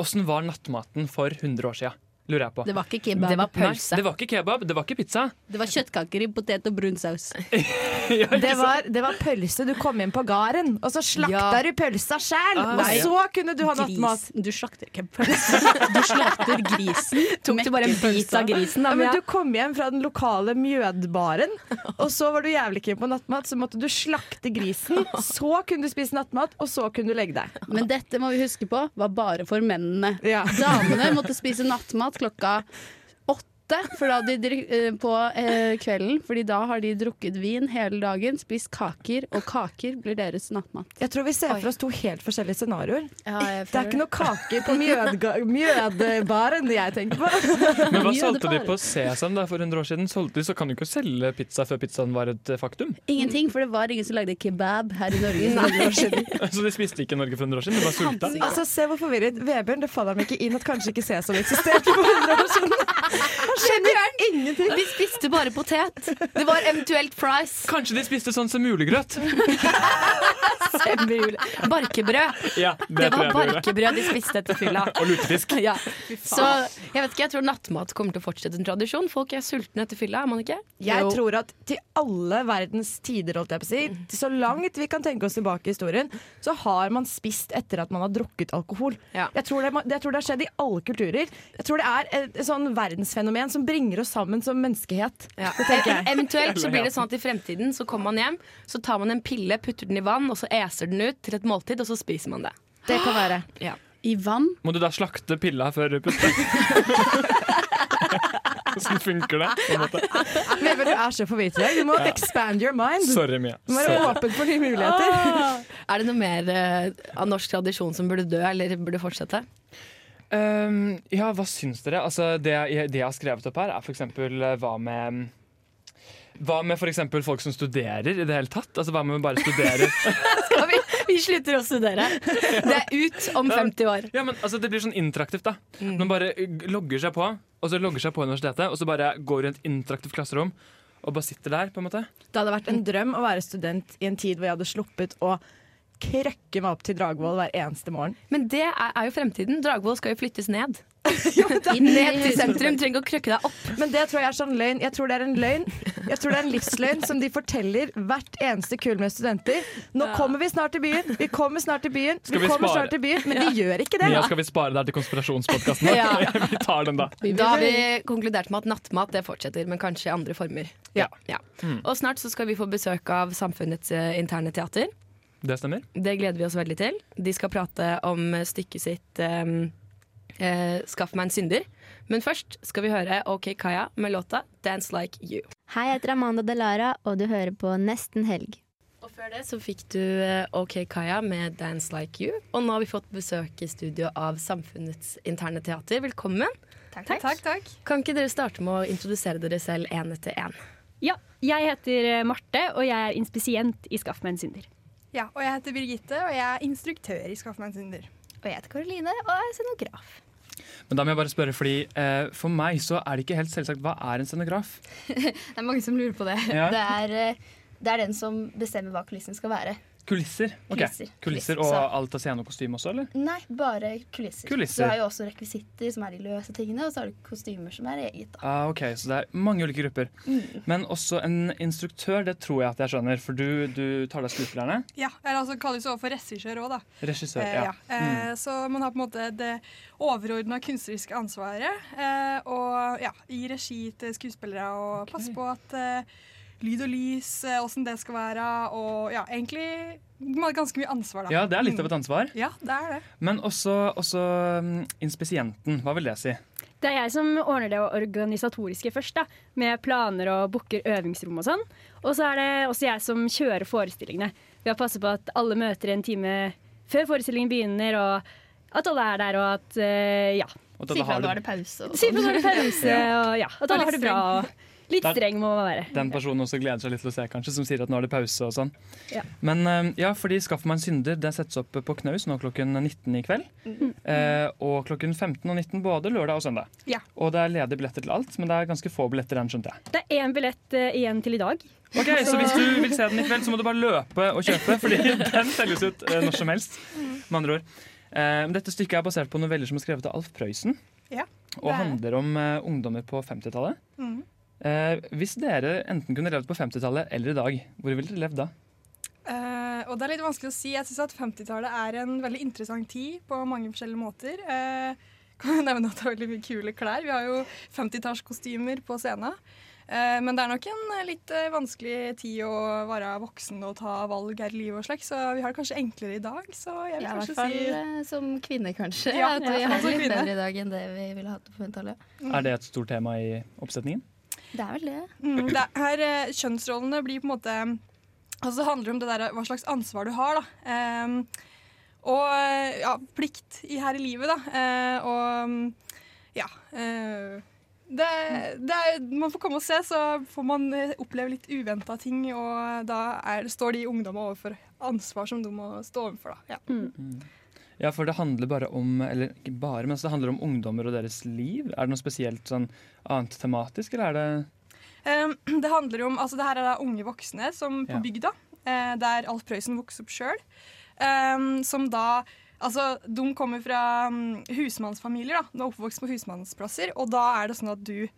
åssen var nattmaten for 100 år siden? Lurer jeg på. Det var ikke kebab. Det var Nei, pølse. det var ikke kebab, det var ikke pizza. Det var kjøttkaker i potet og brun saus. Ja, Det var, det var pølse. Du kom inn på gården, og så slakta Ja. du pølsa sjæl! Ah, og nei. så kunne du ha nattmat. Du slakter ikke pølse. Du slakter grisen. Tok du bare en bit av grisen, da? Ja, men du kom hjem fra den lokale mjødbaren, og så var du jævlig keen på nattmat. Så måtte du slakte grisen, så kunne du spise nattmat, og så kunne du legge deg. Men dette må vi huske på var bare for mennene. Ja. Damene måtte spise nattmat klokka åtte for da de drik- eh, på eh, kvelden. Fordi da har de drukket vin hele dagen, spist kaker, og kaker blir deres nattmat. Jeg tror vi ser for oss to helt forskjellige scenarioer. det Det er ikke noe kaker på mjødbaren jeg tenker på. Men hva solgte de på Sesam da, for 100 år siden? Solgte de, så kan du ikke selge pizza før pizzaen var et eh, faktum. Ingenting, for det var ingen som lagde kebab her i Norge. for 100 år siden. Så de spiste ikke i Norge for 100 år siden, de var sulta. Altså, Se hvor forvirret Vebjørn, det faller ham ikke inn at kanskje ikke Sesam eksisterte for 100 år siden. Skjønner ingenting. Vi spiste bare potet. Det var eventuelt fries. Kanskje de spiste sånn semulegrøt. Semule. Barkebrød. Ja, Det var barkebrød de spiste etter fylla. Og lutefisk. Ja. Så jeg vet ikke, jeg tror nattmat kommer til å fortsette en tradisjon. Folk er sultne etter fylla, er man ikke? Jeg Jo. tror at til alle verdens tider, holdt jeg på å si, til så langt vi kan tenke oss tilbake i historien, så har man spist etter at man har drukket alkohol. Ja. Jeg, tror det, jeg tror det har skjedd i alle kulturer. Jeg tror det er et, et sånn verdensfenomen som bringer oss sammen som menneskehet. Ja. Det jeg. Eventuelt så blir det sånn at i fremtiden så kommer man hjem, så tar man en pille, putter den i vann, og så eser den ut til et måltid, og så spiser man det. Det kan være. Ja. I vann? Må du da slakte pilla før du putter? Hvordan funker det? på en måte? Vebjørn, du er så forvirret. Du må expand your mind. Sorry, Mia. Du må være åpen for nye muligheter. Er det noe mer uh, av norsk tradisjon som burde dø, eller burde fortsette? Um, ja, hva syns dere? Altså, det, jeg, det jeg har skrevet opp her, er f.eks. hva med hva med for eksempel folk som studerer i det hele tatt? Altså, hva med å bare studere? Skal vi, vi slutter å studere. Det er ut om 50 år. ja, men altså, Det blir sånn interaktivt. da Man bare uh, logger seg på, og så logger seg på universitetet, og så bare går i et interaktivt klasserom og bare sitter der. på en måte Det hadde vært en drøm å være student i en tid hvor jeg hadde sluppet å krøkke meg opp til Dragvoll hver eneste morgen. Men det er, er jo fremtiden. Dragvoll skal jo flyttes ned. ned til sentrum. Trenger ikke å krøkke deg opp. Men det tror jeg er sånn løgn. Jeg tror det er en løgn Jeg tror det er en livsløgn som de forteller hvert eneste kull med studenter. Nå kommer vi snart til byen! Vi kommer snart til byen! Vi vi kommer spare? snart til byen Men de gjør ikke det. Ja, skal vi spare det her til konspirasjonspodkasten? Ja. vi tar den, da. Da har vi konkludert med at nattmat det fortsetter, men kanskje i andre former. Ja. Og snart så skal vi få besøk av Samfunnets eh, interne teater. Det stemmer. Det gleder vi oss veldig til. De skal prate om stykket sitt um, eh, 'Skaff meg en synder'. Men først skal vi høre OK Kaya med låta 'Dance Like You'. Hei, jeg heter Amanda Delara, og du hører på Nesten helg. Og før det så fikk du eh, OK Kaya med 'Dance Like You'. Og nå har vi fått besøk i studio av Samfunnets interne teater. Velkommen. Takk. Takk, takk. Kan ikke dere starte med å introdusere dere selv én etter én? Ja, jeg heter eh, Marte, og jeg er inspisient i Skaff meg en synder. Ja, og jeg heter Birgitte, og jeg er instruktør i Skaff meg en synder. Og jeg heter Karoline, og jeg er scenograf. Men da må jeg bare spørre, fordi eh, For meg så er det ikke helt selvsagt hva er en scenograf. Det er mange som lurer på det. Ja. Det, er, eh, det er den som bestemmer hva kulissen skal være. Kulisser. Okay. Kulisser. Kulisser Og så- alt av scene og kostyme også, eller? Nei, bare kulisser. Kulisser. Du har jo også rekvisitter, som er de løse tingene, og så har du kostymer, som er eget. da. Ah, ok, Så det er mange ulike grupper. Mm. Men også en instruktør, det tror jeg at jeg skjønner. For du, du tar deg skuespillerne. Ja, eller altså kalles også for regissør òg, da. Regissør, Eh, ja. Eh, Så man har på en måte det overordna kunstneriske ansvaret. Eh, og ja, i regi til skuespillere og passe på at eh, lyd og lys, eh, åssen det skal være. Og ja, egentlig man ganske mye ansvar, da. Ja, det er litt av et ansvar. Ja, det er det. Men også, også mm, inspisienten. Hva vil det si? Det er jeg som ordner det organisatoriske først, da, med planer og booker øvingsrom og sånn. Og så er det også jeg som kjører forestillingene. Ved å passe på at alle møter en time før forestillingen begynner, og at alle er der, og at eh, ja. At Si fra har det- er pause. Si fra sånn. når det er pause, og ja, at alle har det bra. og Litt Der- streng må man være. Den personen også gleder seg litt til å se, kanskje, som sier at nå er det pause og sånn. Ja. Men eh, ja, fordi Skaff meg en synder det settes opp på Knaus nå klokken 19 i kveld. Mm. Eh, og klokken 15 og 19 både lørdag og søndag. Ja. Og det er ledige billetter til alt, men det er ganske få billetter igjen, skjønte jeg. Det er én billett uh, igjen til i dag. Ok, Så hvis du vil se den i kveld, så må du bare løpe og kjøpe, fordi den selges ut uh, når som helst. Med andre ord. Uh, dette stykket er basert på noveller som er skrevet av Alf Prøysen. Ja, Og er handler om ungdommer på 50-tallet. Mhm. Eh, hvis dere enten kunne levd på 50-tallet eller i dag, hvor ville dere levd da? Eh, og det er litt vanskelig å si. Jeg syns at 50-tallet er en veldig interessant tid på mange forskjellige måter. Eh, kan jeg nevne at det er veldig mye kule klær. Vi har jo 50-tallskostymer på scenen. Eh, men det er nok en eh, litt eh, vanskelig tid å være voksen og ta valg her i livet og slik, så vi har det kanskje enklere i dag. Så jeg vil Ja, kanskje fall si som kvinne, kanskje. Ja, at vi ja, har det litt bedre i dag enn det vi ville hatt på 50-tallet. Er det et stort tema i oppsetningen? Det er vel det. Mm, det er, eh, kjønnsrollene blir på en måte Altså det handler om det der, hva slags ansvar du har, da. Um, og eh, ja, plikt i her i livet, da. Uh, og mm, ja. Uh, det, det er, man får komme og se, så får man oppleve litt uventa ting. Og da er, står de ungdommene overfor ansvar som de må stå overfor. Da. Ja. Mm. Ja, for det handler bare om Eller ikke bare, men det handler om ungdommer og deres liv. Er det noe spesielt sånn annet tematisk, eller er det Um, det handler om, altså det her er da unge voksne som på Ja. bygda, eh, der Alf Prøysen vokste opp sjøl. Um, som da Altså, de kommer fra um, husmannsfamilier, da. De er oppvokst på husmannsplasser. Og da er det sånn at du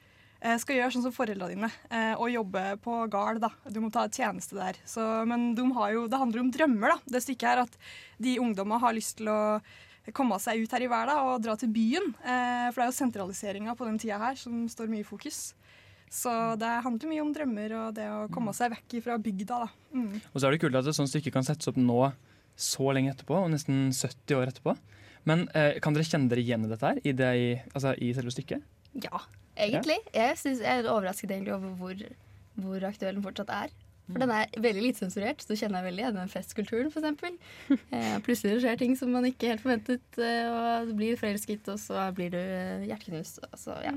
skal gjøre sånn som foreldrene dine, eh, og jobbe på gard. da. Du må ta tjeneste der. Så, men de jo, det handler om drømmer, da. Det stykket her at de ungdommene har lyst til å komme seg ut her i verden og dra til byen. Eh, for det er jo sentraliseringa på den tida her som står mye i fokus. Så det handler mye om drømmer og det å komme seg vekk fra bygda. da. Mm. Og så er det kult at et sånt stykke kan settes opp nå så lenge etterpå, og nesten 70 år etterpå. Men eh, kan dere kjenne dere igjen i dette her, i, det, altså, i selve stykket? Ja, egentlig. Jeg, synes, jeg er overrasket egentlig over hvor, hvor aktuell den fortsatt er. For den er veldig lite sensurert, så kjenner jeg veldig igjen den festkulturen, f.eks. Eh, plutselig skjer ting som man ikke helt forventet, eh, og du blir forelsket, og så blir du eh, hjerteknust. Så, ja.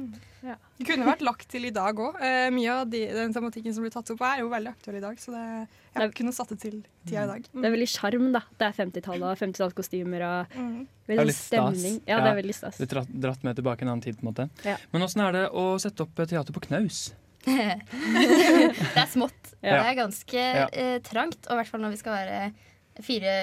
Det kunne vært lagt til i dag òg. Eh, mye av de, den tematikken som blir tatt opp, er jo veldig aktuell i dag. Så det ja, kunne satt det til tida i dag. Det er veldig sjarm, da. Det er 50-tallet og 50-tallskostymer og Mm. Det er veldig stemning. Ja, det er veldig stas. Litt dratt, dratt med tilbake en annen tid, på en måte. Ja. Men åssen er det å sette opp teater på knaus? Det er smått. Ja. Det er ganske Ja. eh, trangt, og i hvert fall når vi skal være fire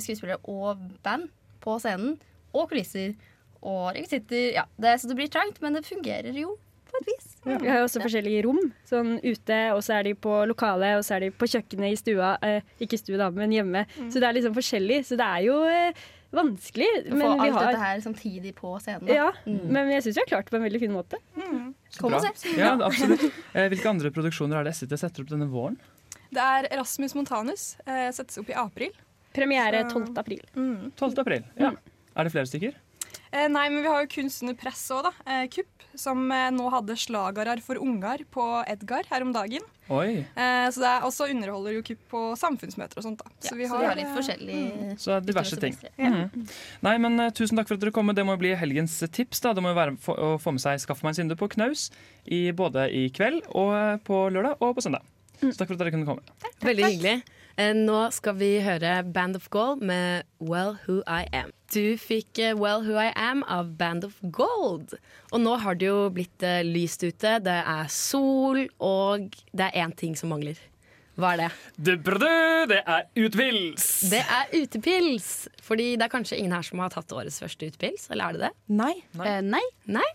skuespillere og band på scenen, og kulisser og rekvisitter. Ja, det, så det blir trangt, men det fungerer jo på et vis. Vi har jo også forskjellige rom. Sånn ute, og så er de på lokalet, og så er de på kjøkkenet i stua. Eh, ikke i stua, da, men hjemme. Så det er liksom forskjellig. Så det er jo eh, vanskelig. Å få Men alt har dette her samtidig på scenen. da. Ja, Mm. men jeg syns vi har klart det på en veldig fin måte. Mm. Kom og se. Ja, absolutt. Eh, hvilke andre produksjoner er det SIT setter opp denne våren? Det er Erasmus Montanus. Eh, settes opp i april. Premiere 12. april. Mm. 12. april. Ja. Er det flere stykker? Eh, nei, men vi har jo kunst press òg, da. Eh, Kupp, som eh, nå hadde slagarar for unger på Edgar her om dagen. Oi. Eh, så det er også underholder jo Kupp på samfunnsmøter og sånt, da. Ja, så vi har litt forskjellig Så diverse ting. Mm. Nei, men uh, Tusen takk for at dere kom. Det må jo bli helgens tips. da Det må jo være få- å få med seg Skaff meg en synder' på knaus i, både i kveld og eh, på lørdag og på søndag. Så takk for at dere kunne komme. Veldig hyggelig. Eh, Nå skal vi høre Band of Gold med Well Who I Am. Du fikk eh, Well Who I Am av Band of Gold. Og nå har det jo blitt eh, lyst ute. Det er sol, og det er én ting som mangler. Hva er det? Det, det er utepils! Det er utepils. Fordi det er kanskje ingen her som har tatt årets første utepils, eller er det det? Nei. Eh, nei. Nei?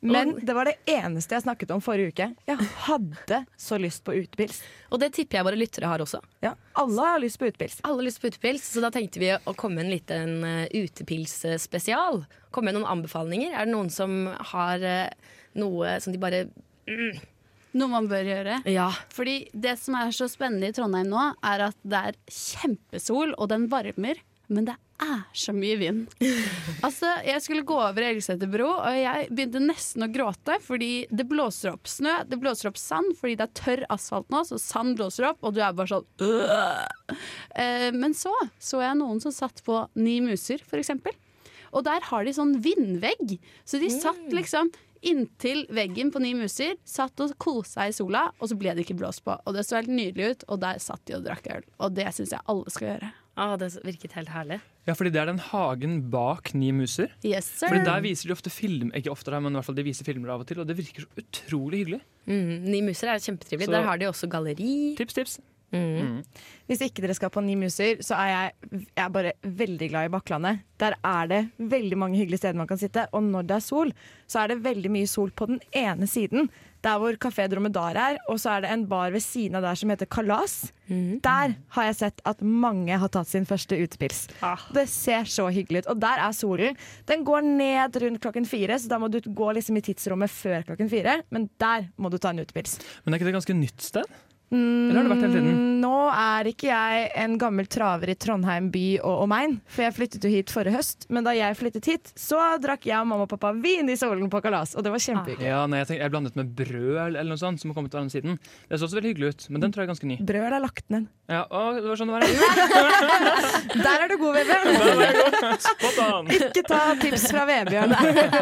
Men det var det eneste jeg snakket om forrige uke. Jeg hadde så lyst på utepils. Og det tipper jeg våre lyttere har også. Ja, alle har lyst på utepils. Alle har lyst på utepils, så da tenkte vi å komme med en liten uh, utepilsspesial. Komme med noen anbefalinger. Er det noen som har eh, noe som de bare mm, Noe man bør gjøre. Ja. Fordi det som er så spennende i Trondheim nå, er at det er kjempesol, og den varmer, men det er så mye vind. altså, jeg skulle gå over Elgeseter bro, og jeg begynte nesten å gråte, fordi det blåser opp snø, det blåser opp sand, fordi det er tørr asfalt nå, så sand blåser opp, og du er bare sånn øh. Men så så jeg noen som satt på Ni muser, for eksempel. Og der har de sånn vindvegg. Så de satt liksom inntil veggen på Ni muser, satt og kosa i sola, og så ble det ikke blåst på. Og det så helt nydelig ut, og der satt de og drakk øl. Og det syns jeg alle skal gjøre. Ah, det virket helt herlig. Ja, fordi det er den hagen bak Ni muser. Yes, sir. Fordi Der viser de ofte film, ikke ofte, men i hvert fall de viser filmer av og til, og det virker så utrolig hyggelig. Mm, Ni muser er kjempetrivelig. Så- Der har de også galleri. Tips, tips. Mm. Hvis ikke dere skal på Ni muser, så er jeg, jeg er bare veldig glad i Bakklandet. Der er det veldig mange hyggelige steder man kan sitte, og når det er sol, så er det veldig mye sol på den ene siden. Der hvor Kafé Dromedar er, og så er det en bar ved siden av der som heter Kalas. Der har jeg sett at mange har tatt sin første utepils. Det ser så hyggelig ut. Og der er solen. Den går ned rundt klokken fire, så da må du gå liksom i tidsrommet før klokken fire. Men der må du ta en utepils. Men er ikke det et ganske nytt sted? Eller har det vært hele tiden? Mm, Nå er ikke jeg en gammel traver i Trondheim by og omegn, for jeg flyttet jo hit forrige høst. Men da jeg flyttet hit, så drakk jeg og mamma og pappa vin i solen på kalas, og det var kjempehyggelig. Ja, nei, jeg, tenker, jeg blandet med brød eller eller noe sånt som har kommet til andre siden. Det så også veldig hyggelig ut, men den tror jeg er ganske ny. Brød er lagt ned. Ja, å, det var sånn det var. Der er du god, Vebjørn! Ikke ta tips fra Vebjørn.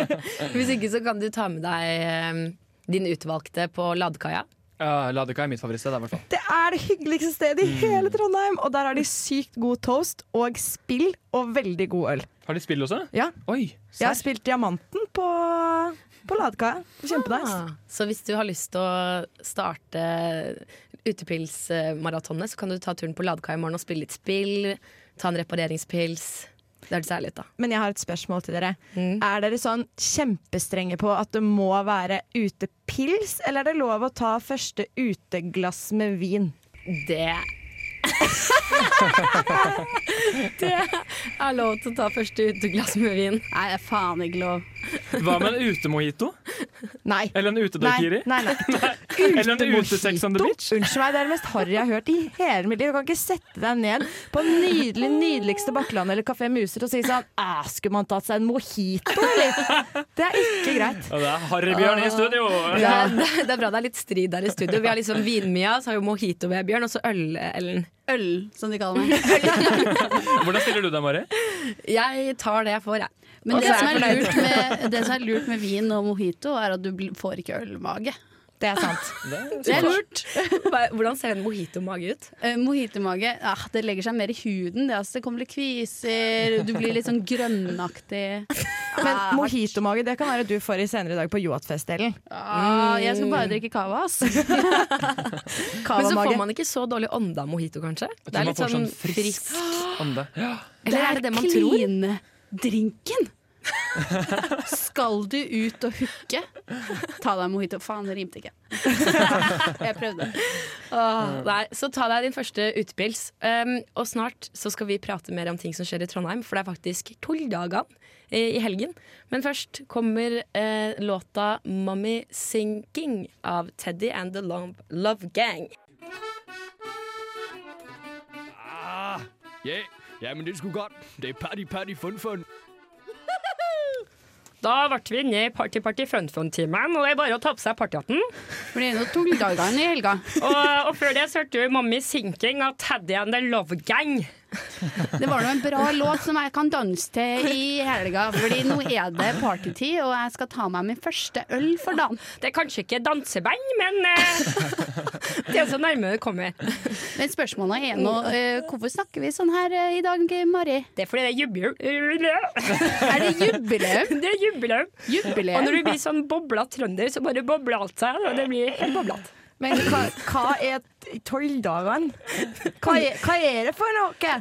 Hvis ikke så kan du ta med deg eh, din utvalgte på ladekaia. Ja, Ladeka er mitt favorittsted, i hvert fall. Det er det hyggeligste stedet i hele Trondheim, og der har de sykt god toast og spill og veldig god øl. Har de spill også? Ja. Oi, Jeg har spilt Diamanten på, på Ladekaia. Kjempenice. Ah, så hvis du har lyst til å starte utepilsmaratonet, så kan du ta turen på Ladekaia i morgen og spille litt spill. Ta en repareringspils. Det er det særlig, da. Men jeg har et spørsmål til dere. Mm. Er dere sånn kjempestrenge på at det må være utepils, eller er det lov å ta første uteglass med vin? Det Det er lov til å ta første uteglass med vin. Nei, det er faen ikke lov. Hva med en utemojito? Nei. Eller en utedaiquiri? Nei, nei, nei. Eller en utesex on the beach? Unnskyld meg, det er det mest harry jeg har hørt i hele mitt liv. Du kan ikke sette deg ned på nydelig, nydeligste Bakkeland eller Kafé Muser og si sånn Æ, skulle man tatt seg en mojito, eller? Det er ikke greit. Og det er Harry-Bjørn i studio! Det er, det er bra det er litt strid der i studio. Vi har liksom Vin-Mia, så har vi Mojito-Vebjørn, og så Øl-Ellen. Øl, som de kaller meg. Hvordan stiller du deg, Mari? Jeg tar det jeg får, jeg. Men det som, er lurt med, det som er lurt med vin og mojito, er at du får ikke ølmage. Det er sant. Det er lurt. Hvordan ser en mojito-mage ut? Uh, Mojitomage ah, det legger seg mer i huden. Det, altså, det kommer litt kviser, du blir litt sånn grønnaktig. Men Ah, mojitomage det kan være du får i senere i dag på Joat-festdelen. ah, jeg skal bare drikke cava, ass. Men så får man ikke så dårlig ånde av mojito, kanskje? Det er litt sånn sånn frisk ånde. Ja. Eller er det det man tror? Kline-drinken. Skal du ut og hooke, ta deg en mojito. Faen, det rimte ikke. Jeg prøvde. Åh, nei, så ta deg din første utepils. Um, og snart så skal vi prate mer om ting som skjer i Trondheim, for det er faktisk tulldagene i, i helgen. Men først kommer eh, låta 'Mommy Sinking' av Teddy and The Love, Love Gang. Ah, ja, ja, men det skulle godt. Det er party, party, fun, fun. Da ble vi inne i Party Party Fun Fun-timen, og det er bare å ta på seg partyhatten. For det er noe tulldagene i helga. og, og før det så hørte du 'Mommy Sinking' av Teddy and The Love Gang. Det var nå en bra låt som jeg kan danse til i helga, Fordi nå er det partytid, og jeg skal ta meg min første øl for dagen. Det er kanskje ikke danseband, men uh, det er så nærme det kommer. Men spørsmålet er nå uh, hvorfor snakker vi sånn her uh, i dag, Mari? Det er fordi det er jubileum. Er det jubileum? Det er jubileum. Jubileum? Og når du blir sånn bobla trønder, så bare bobler alt seg, og det blir helt boblete. Men hva, hva er tolvdagene? Hva, hva er det for noe?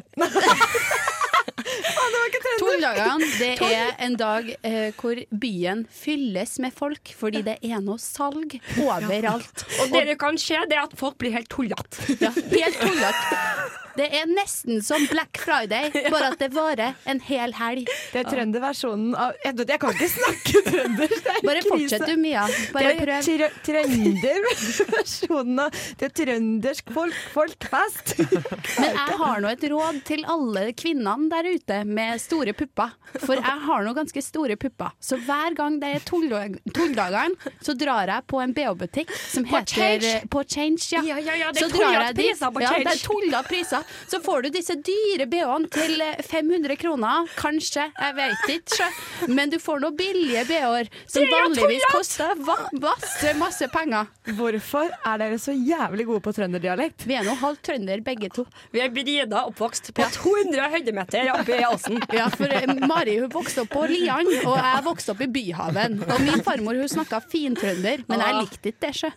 Tulldagene det er en dag eh, hvor byen fylles med folk fordi det er noe salg overalt. Og det det kan skje, det er at folk blir helt tullete. Ja, helt tullete. Det er nesten som Black Friday, bare at det varer en hel helg. Det er trønderversjonen av Jeg, jeg kan ikke snakke trønder. Er Bare fortsett du, Mia. Bare det prøv. trø- trønderversjonen av Det er trøndersk folk, folkfest. Men jeg har nå et råd til alle kvinnene der ute med store pupper. For jeg har nå ganske store pupper. Så hver gang det er tulldag- tulldagene, så drar jeg på en BH-butikk som På heter Change? På Change, ja. Ja, ja, ja, det er dit. priser på ja, Change. det er tullete priser. Så får du disse dyre BH-ene til eh, 500 kroner, kanskje. Jeg vet ikke. Men du får noen billige BH-er som vanligvis koster masse, masse penger. Hvorfor er dere så jævlig gode på trønderdialekt? Vi er nå halvt trønder begge to. Vi er Brida oppvokst på 200 høydemeter oppe i Åsen. Ja, for eh, Mari hun vokste opp på Lian, og jeg vokste opp i Byhaven. Og min farmor hun snakka fintrønder, men jeg likte ikke det, sjø.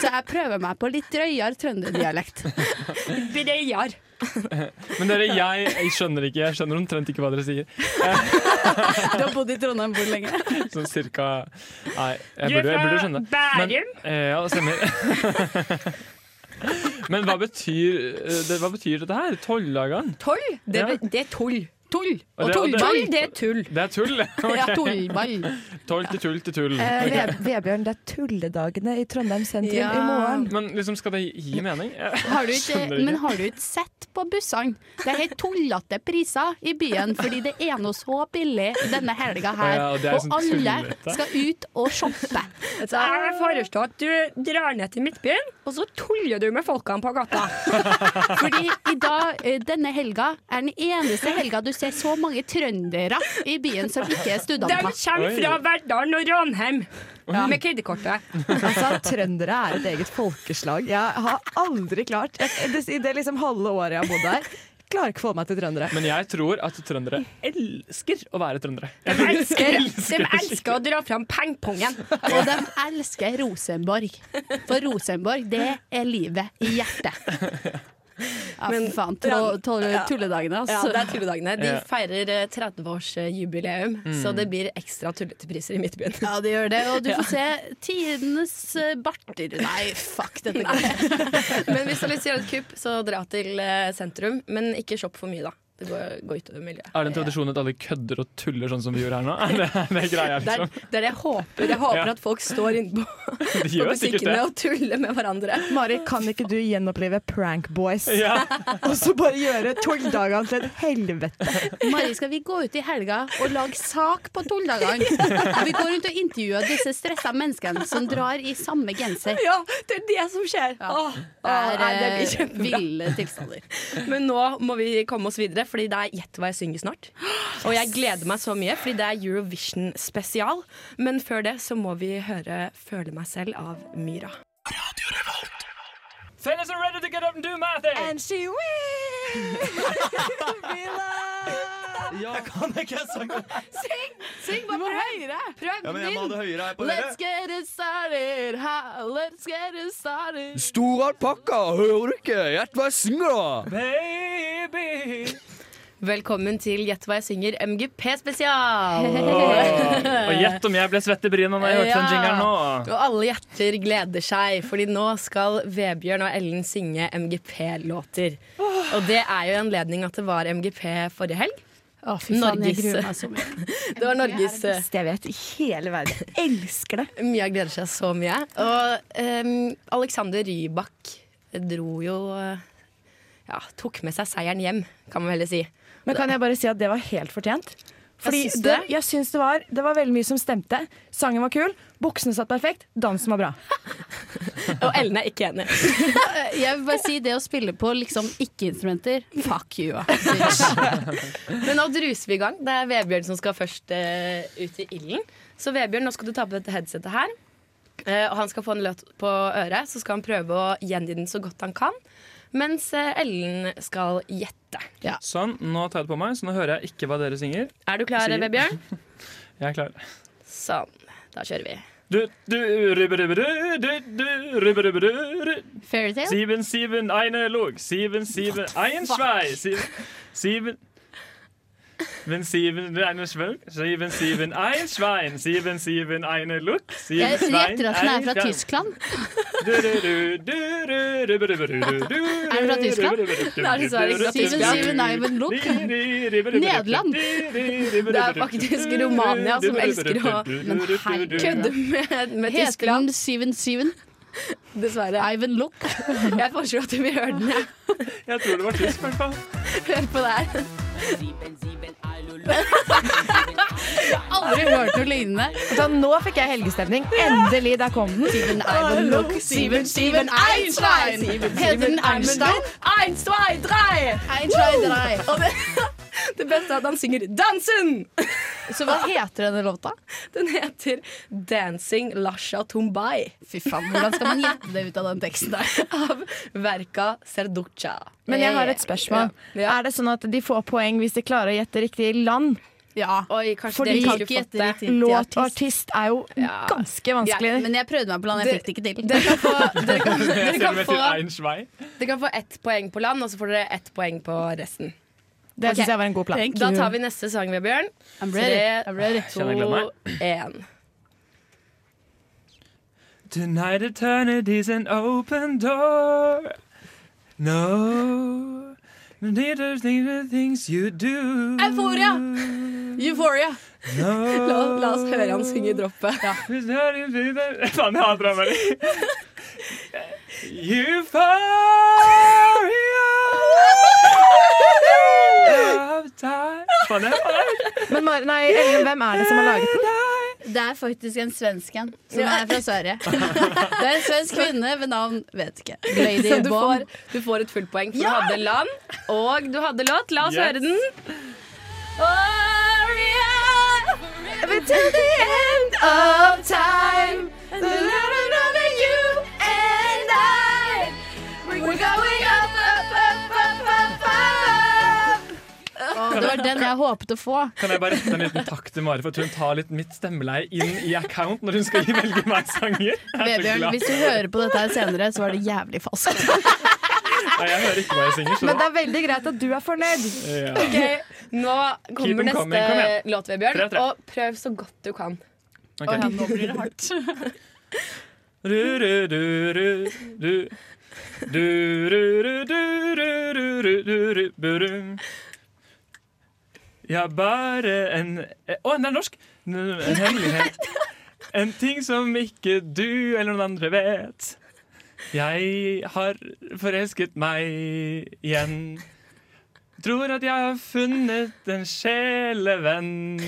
Så jeg prøver meg på litt drøyere trønderdialekt. Breiar. Men dere, jeg, jeg skjønner ikke. Jeg skjønner omtrent ikke hva dere sier. Du har bodd i Trondheim hvor lenge? Sånn cirka Nei, jeg burde, jeg burde skjønne. Bærum? Men, eh, ja, det stemmer. Men hva betyr, eh, det, hva betyr dette her? Tolvdagene? Toll? Det, Ja. det er tull. Tull. Og tullball, det er tull. Det er tull? Ja, tullball. Tull til tull til tull. Eh, Ok. Vebjørn, det er tulledagene i Trondheim sentrum Ja. i morgen. Men liksom, skal det gi mening? Har du ikke, men har du ikke sett på bussene? Det er helt tullete priser i byen, fordi det er noe så billig denne helga her. Ja, og og sånn alle tullete. skal ut og shoppe. Så jeg foreslår at du drar ned til Midtbyen, og så tuller du med folkene på gata. Fordi i dag, eh, denne helga er den eneste helga du se så mange trøndere i byen som ikke er De kommer fra Verdalen og Ranheim med kredittkortet. Altså, Trøndere er et eget folkeslag. Jeg har aldri klart det, I det liksom halve året jeg har bodd her, klarer ikke å få meg til trøndere. Men jeg tror at trøndere elsker å være trøndere. De elsker, de elsker å dra fram pengpongen. Og de elsker Rosenborg. For Rosenborg, det er livet i hjertet. Ja, Men- faen. Ja. Tulledagene, Ja, altså. det er tulledagene. De feirer eh, 30-årsjubileum, Mm. så det blir ekstra tullete priser i Midtbyen. Ja, det gjør det. Og du Ja. får se tidenes eh, barter. Nei, fuck, dette Nei. Men hvis du har lyst til å gjøre et kupp, så dra til eh, sentrum. Men ikke shopp for mye, da. Det går, går utover miljøet. Er det en tradisjon at alle kødder og tuller sånn som vi gjør her nå? Er det, er det greia, Det er, liksom? det er det jeg håper. Jeg håper Ja. at folk står inne på, på butikkene og tuller med hverandre. Mari, kan ikke du gjenopplive Prank Boys? Ja. Og så bare gjøre tulldagene til et helvete? Mari, skal vi gå ut i helga og lage sak på tulldagene? Og vi går rundt og intervjuer disse stressa menneskene som drar i samme genser. Ja, det er det som skjer! Åh, Det er nei, det blir eh, kjempebra. ville tilstander. Men nå må vi komme oss videre, Fordi det er Gjett hva jeg synger snart. Og jeg gleder meg så mye, fordi det er Eurovision spesial. Men før det så må vi høre 'Føle meg selv' av Myra. Fellas are ready to get up and do my thing! And she Jeg kan ikke sange. Syng! Syng bare prøv høyere! Prøv Ja, men jeg må ha det høyere her på dere. Let's get it started, ha, let's get it started. Stor alpakka, hører du ikke? Gjett hva jeg synger, da! Baby! Velkommen til Gjett hva jeg synger MGP-spesial! Og gjett om jeg ble svett i bryna når jeg hørte den jingeren nå. Og alle hjerter gleder seg, Fordi nå skal Vebjørn og Ellen synge MGP-låter. Og det er jo i anledning at det var MGP forrige helg. Å, fy faen, jeg Norges- gruer meg så mye. Det var Norges Det er det beste jeg vet i hele verden. Elsker det. Mia gleder seg så mye. Og um, Alexander Rybak dro jo Ja, tok med seg seieren hjem, kan man heller si. Men kan jeg bare si at det var helt fortjent? Fordi syns det, det? jeg syns det var, det var veldig mye som stemte. Sangen var kul, buksene satt perfekt, dansen var bra. Og Ellen er ikke enig. Jeg vil bare si det å spille på liksom ikke-instrumenter, fuck you. Men nå druser vi i gang. Det er Vebjørn som skal først uh, ut i ilden. Så Vebjørn, nå skal du ta på dette headsetet her. Uh, og han skal få en løt på øret, så skal han prøve å gjengi den så godt han kan. Mens eh, Ellen skal gjette. Sånn, nå tar jeg det på meg, så nå hører jeg ikke hva dere synger. Er du klar, Vebjørn? Jeg er klar. Sånn. Da kjører vi. Fairytale? Sieben, sieben, eine log. Sieben, sieben, ein Schwei. Sieben, sieben. Sieben, sieben, eine Schwung. Sieben, sieben, ein Schwein. Sieben, sieben, eine Luk. Sieben, Jeg gjetter at den er fra Tyskland. Du, du, du, du, du, du, du, du. Er den fra Tyskland? Det er dessverre ikke fra Tyskland Steven Tyskland. Steven Ivan Nederland. Det er faktisk Romania som elsker å Men hei, kødde med, med Tyskland. den Steven Steven? Dessverre. Ivan Look? Jeg foreslår at vi hører den. jeg. Jeg tror det var tysk, i hvert fall. Hør på det her. Aldri hørt noe lignende. Så nå fikk jeg helgestemning. Endelig, der kom den. Steven Ivan Look, Steven Steven Einstein. Heter den Einstein? Eins, zwei, drei! Einstein, drei. Og det, det beste er at han synger 'Dansen'! Så hva heter denne låta? Den heter 'Dancing Lasha Tumbai' Fy faen, hvordan skal man gjette det ut av den teksten der? av Verka Serducha. Men jeg har et spørsmål. Ja. Er det sånn at de får poeng hvis de klarer å gjette riktig land? Ja. Oi, Fordi Låt og artist. er jo Ja. ganske vanskelig. Men jeg prøvde meg på land, jeg fikk det ikke til. Dere kan få, dere kan, dere kan få, til ein Schwei. dere kan få ett poeng på land, og så får dere ett poeng på resten. Det syns jeg var en god plan. Da tar vi neste sang, Vebjørn. I'm ready. I'm ready. To, én. Tonight eternity's an open door. No. Things you do. Euphoria! Euphoria. No. La, la oss høre han synge i droppet. Faen, jeg hater deg, Mari. Euphoria Faen, jeg Men Mari, nei, Ellen, hvem er det som har laget den? Det er faktisk en svensk en, som er fra Sverige. Det er en svensk kvinne ved navn vet ikke. Lady Så du får, du får et fullt poeng, for du hadde land, og du hadde låt. La oss Yes. høre den. Aria, till the end of time. The love of you and I. We're going det var den jeg håpet å få. Kan jeg bare rette en liten takk til Mari for at hun tar litt mitt stemmeleie inn i account når hun skal velge meg sanger? Er Vebjørn, hvis du hører på dette her senere, så var det jævlig falskt. Nei, jeg hører ikke hva jeg synger. Så Men det er veldig greit at du er fornøyd. Ja. Okay, Nå kommer neste coming, kom låt, Vebjørn. Og prøv så godt du kan. Okay. Å ja, nå blir det hardt. Du, du, du, du. Du, du, du, du, du, du, du, du, du, du, du. Ja, bare en Å, den er norsk! En hemmelighet. En ting som ikke du eller noen andre vet. Jeg har forelsket meg igjen. Tror at jeg har funnet en sjelevenn.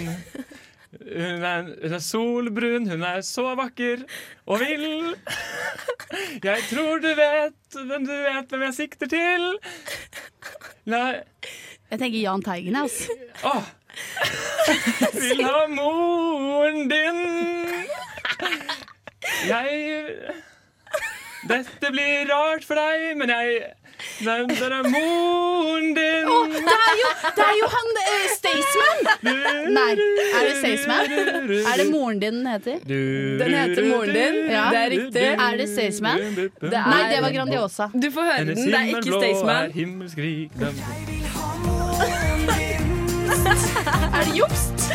Hun er, hun er solbrun, hun er så vakker og vill. Jeg tror du vet hvem du vet hvem jeg sikter til. La, Jeg tenker Jahn Teigen, jeg, altså. Åh. Vil ha moren din. Jeg Dette blir rart for deg, men jeg Nei, det er moren din. Oh, det, er jo, det er jo han uh, Staysman! Nei, er det Staysman? Er det moren din den heter? Den heter Moren din. Ja. Det er riktig. Er det Staysman? Nei, det var Grandiosa. Du får høre den. Det er ikke Staysman. Er Er det jukst?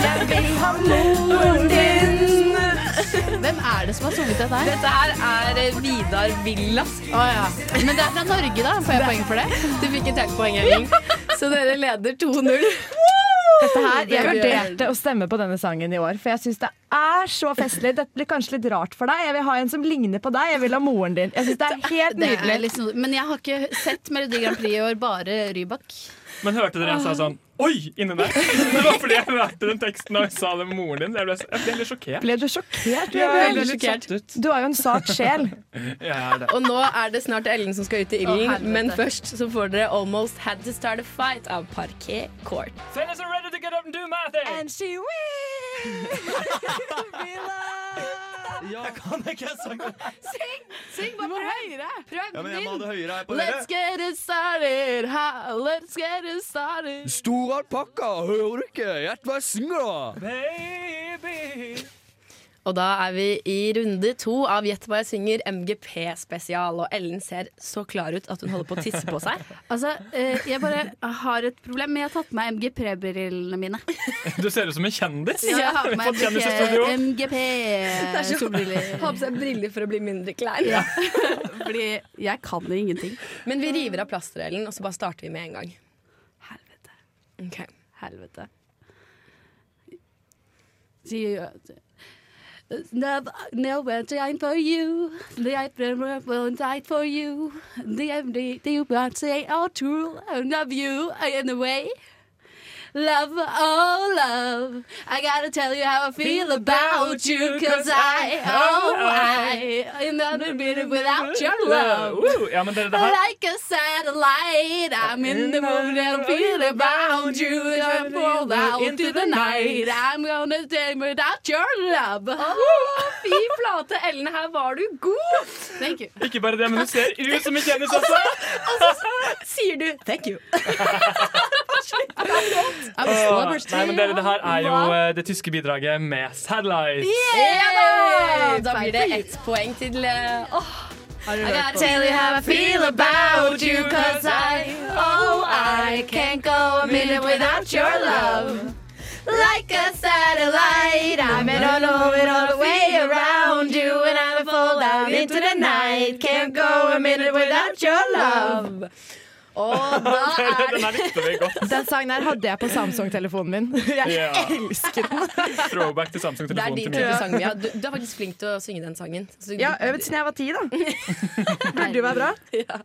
Jeg vil ha moren din. Hvem er det som har sunget dette her? Dette her er eh, Vidar Villas. Oh, ja. Men det er fra Norge, da. Får jeg poeng for det? Du fikk et helt poeng, Elling. Så dere leder 2-0. Dette her, Jeg vurderte å stemme på denne sangen i år, for jeg syns det er så festlig. Dette blir kanskje litt rart for deg. Jeg vil ha en som ligner på deg. Jeg vil ha moren din. Jeg synes Det er helt Det er nydelig. Men jeg har ikke sett Melodi Grand Prix i år, bare Rybak. Men hørte dere jeg sa sånn Oi! inni der. Det var fordi jeg hørte den teksten og jeg sa det med moren din. Jeg ble, jeg ble litt sjokkert. Ble du sjokkert? Ja, jeg ble sjokkert. Du er jo en sart sjel. Det. Og nå er det snart Ellen som skal ut i ilden, men først så får dere Almost Had To Start A Fight av Parquet Court. Fellas are ready to get up and do my thing. And she Ja, kan ikke sangen? Syng! Syng bare høyere! Prøv Ja, men jeg må ha det høyere her på Let's get it started, ha, let's get it started. Stor alpakka, hører du ikke? Gjett hva jeg synger, da! Baby. Og da er vi i runde to av Gjett hva jeg synger MGP-spesial. Og Ellen ser så klar ut at hun holder på å tisse på seg. Altså, eh, jeg bare har et problem, men jeg har tatt på meg MGP-brillene mine. Du ser ut som en kjendis. Ja, Jeg har på meg. MGP-solbriller. Ha på seg briller for å bli mindre klein. Ja. Fordi jeg kan jo ingenting. Men vi river av plasteret, Ellen, og så bare starter vi med en gang. Helvete. Ok. Helvete. See, There's never, never time for you. The never will die for you. The every day you say all true. I love you. I am the way. Love, oh love, I gotta tell you how I feel about you, cause I, oh I, I'm not a minute without your love. Ja, men dere, det her Like a satellite, I'm in the mood and I feel about you. I'm pulled out into the night. I'm gonna stay without your love. Fy flate, Ellen, her var du god! Thank you. Ikke bare det, men du ser ut som en kjendis også. Og så sier du thank you. Åh. Nei, men dere, det her er jo eh, det tyske bidraget med Satellite. Ja da! Blir det ett poeng til eh, åh. I gotta tell you how I feel about you, cause I, oh, I can't go a minute without your love. Like a satellite, I'm in all over all the way around you, and I fall down into the night. Can't go a minute without your love. Og da Den er likte godt. Den sangen her hadde jeg på Samsung-telefonen min. Jeg Ja. elsker den. Throwback til Samsung-telefonen til min. Ja. Du, du er faktisk flink til å synge den sangen. Så ja, øvd siden jeg var ti, da. Burde jo være bra. Ja.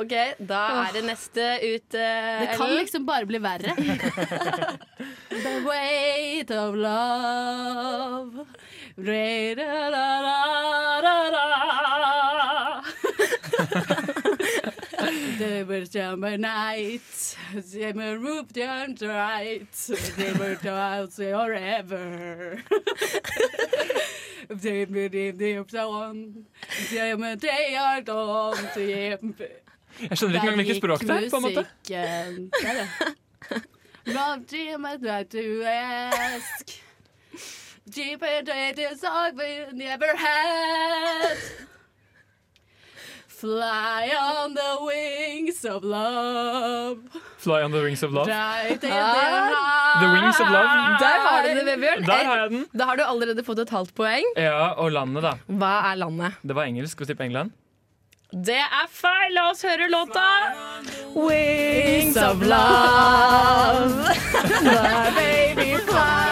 OK, da er det neste ut, Uh, Det kan liksom bare bli verre. The weight of love Ra-da-da-da-da-da. They were jammer night, they were rooped and right, they were out forever. they were in the one, they were they are gone to Jeg skjønner ikke engang hvilket språk det er, på en måte. Der gikk musikken. Deeper day is all we never had. Fly on the wings of love. Fly on the wings of love. In Ah. The wings of love. Der har du det, Vebjørn. Der har jeg den. Da har du allerede fått et halvt poeng. Ja, og landet, da. Hva er landet? Det var engelsk. Skal vi tippe England? Det er feil! La oss høre låta. Wings of love. My baby fly.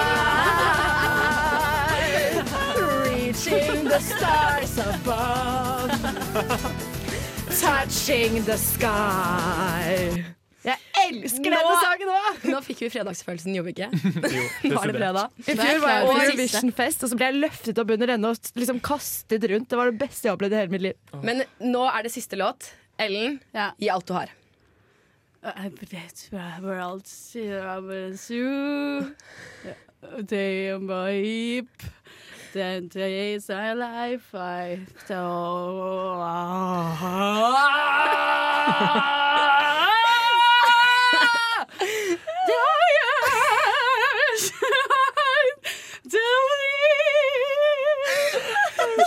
Reaching the stars above. Touching the sky. Jeg elsker denne Nå- sangen òg! Nå fikk vi fredagsfølelsen, gjorde vi ikke? Jo, Nå er det fredag. I fjor var jeg på Eurovision-fest, og så ble jeg løftet opp under denne og liksom kastet rundt. Det var det beste jeg har opplevd i hele mitt liv. Men nå er det siste låt. Ellen, gi alt du har. I bet we're all zoo. Day on my hip. Ten days alive, I so.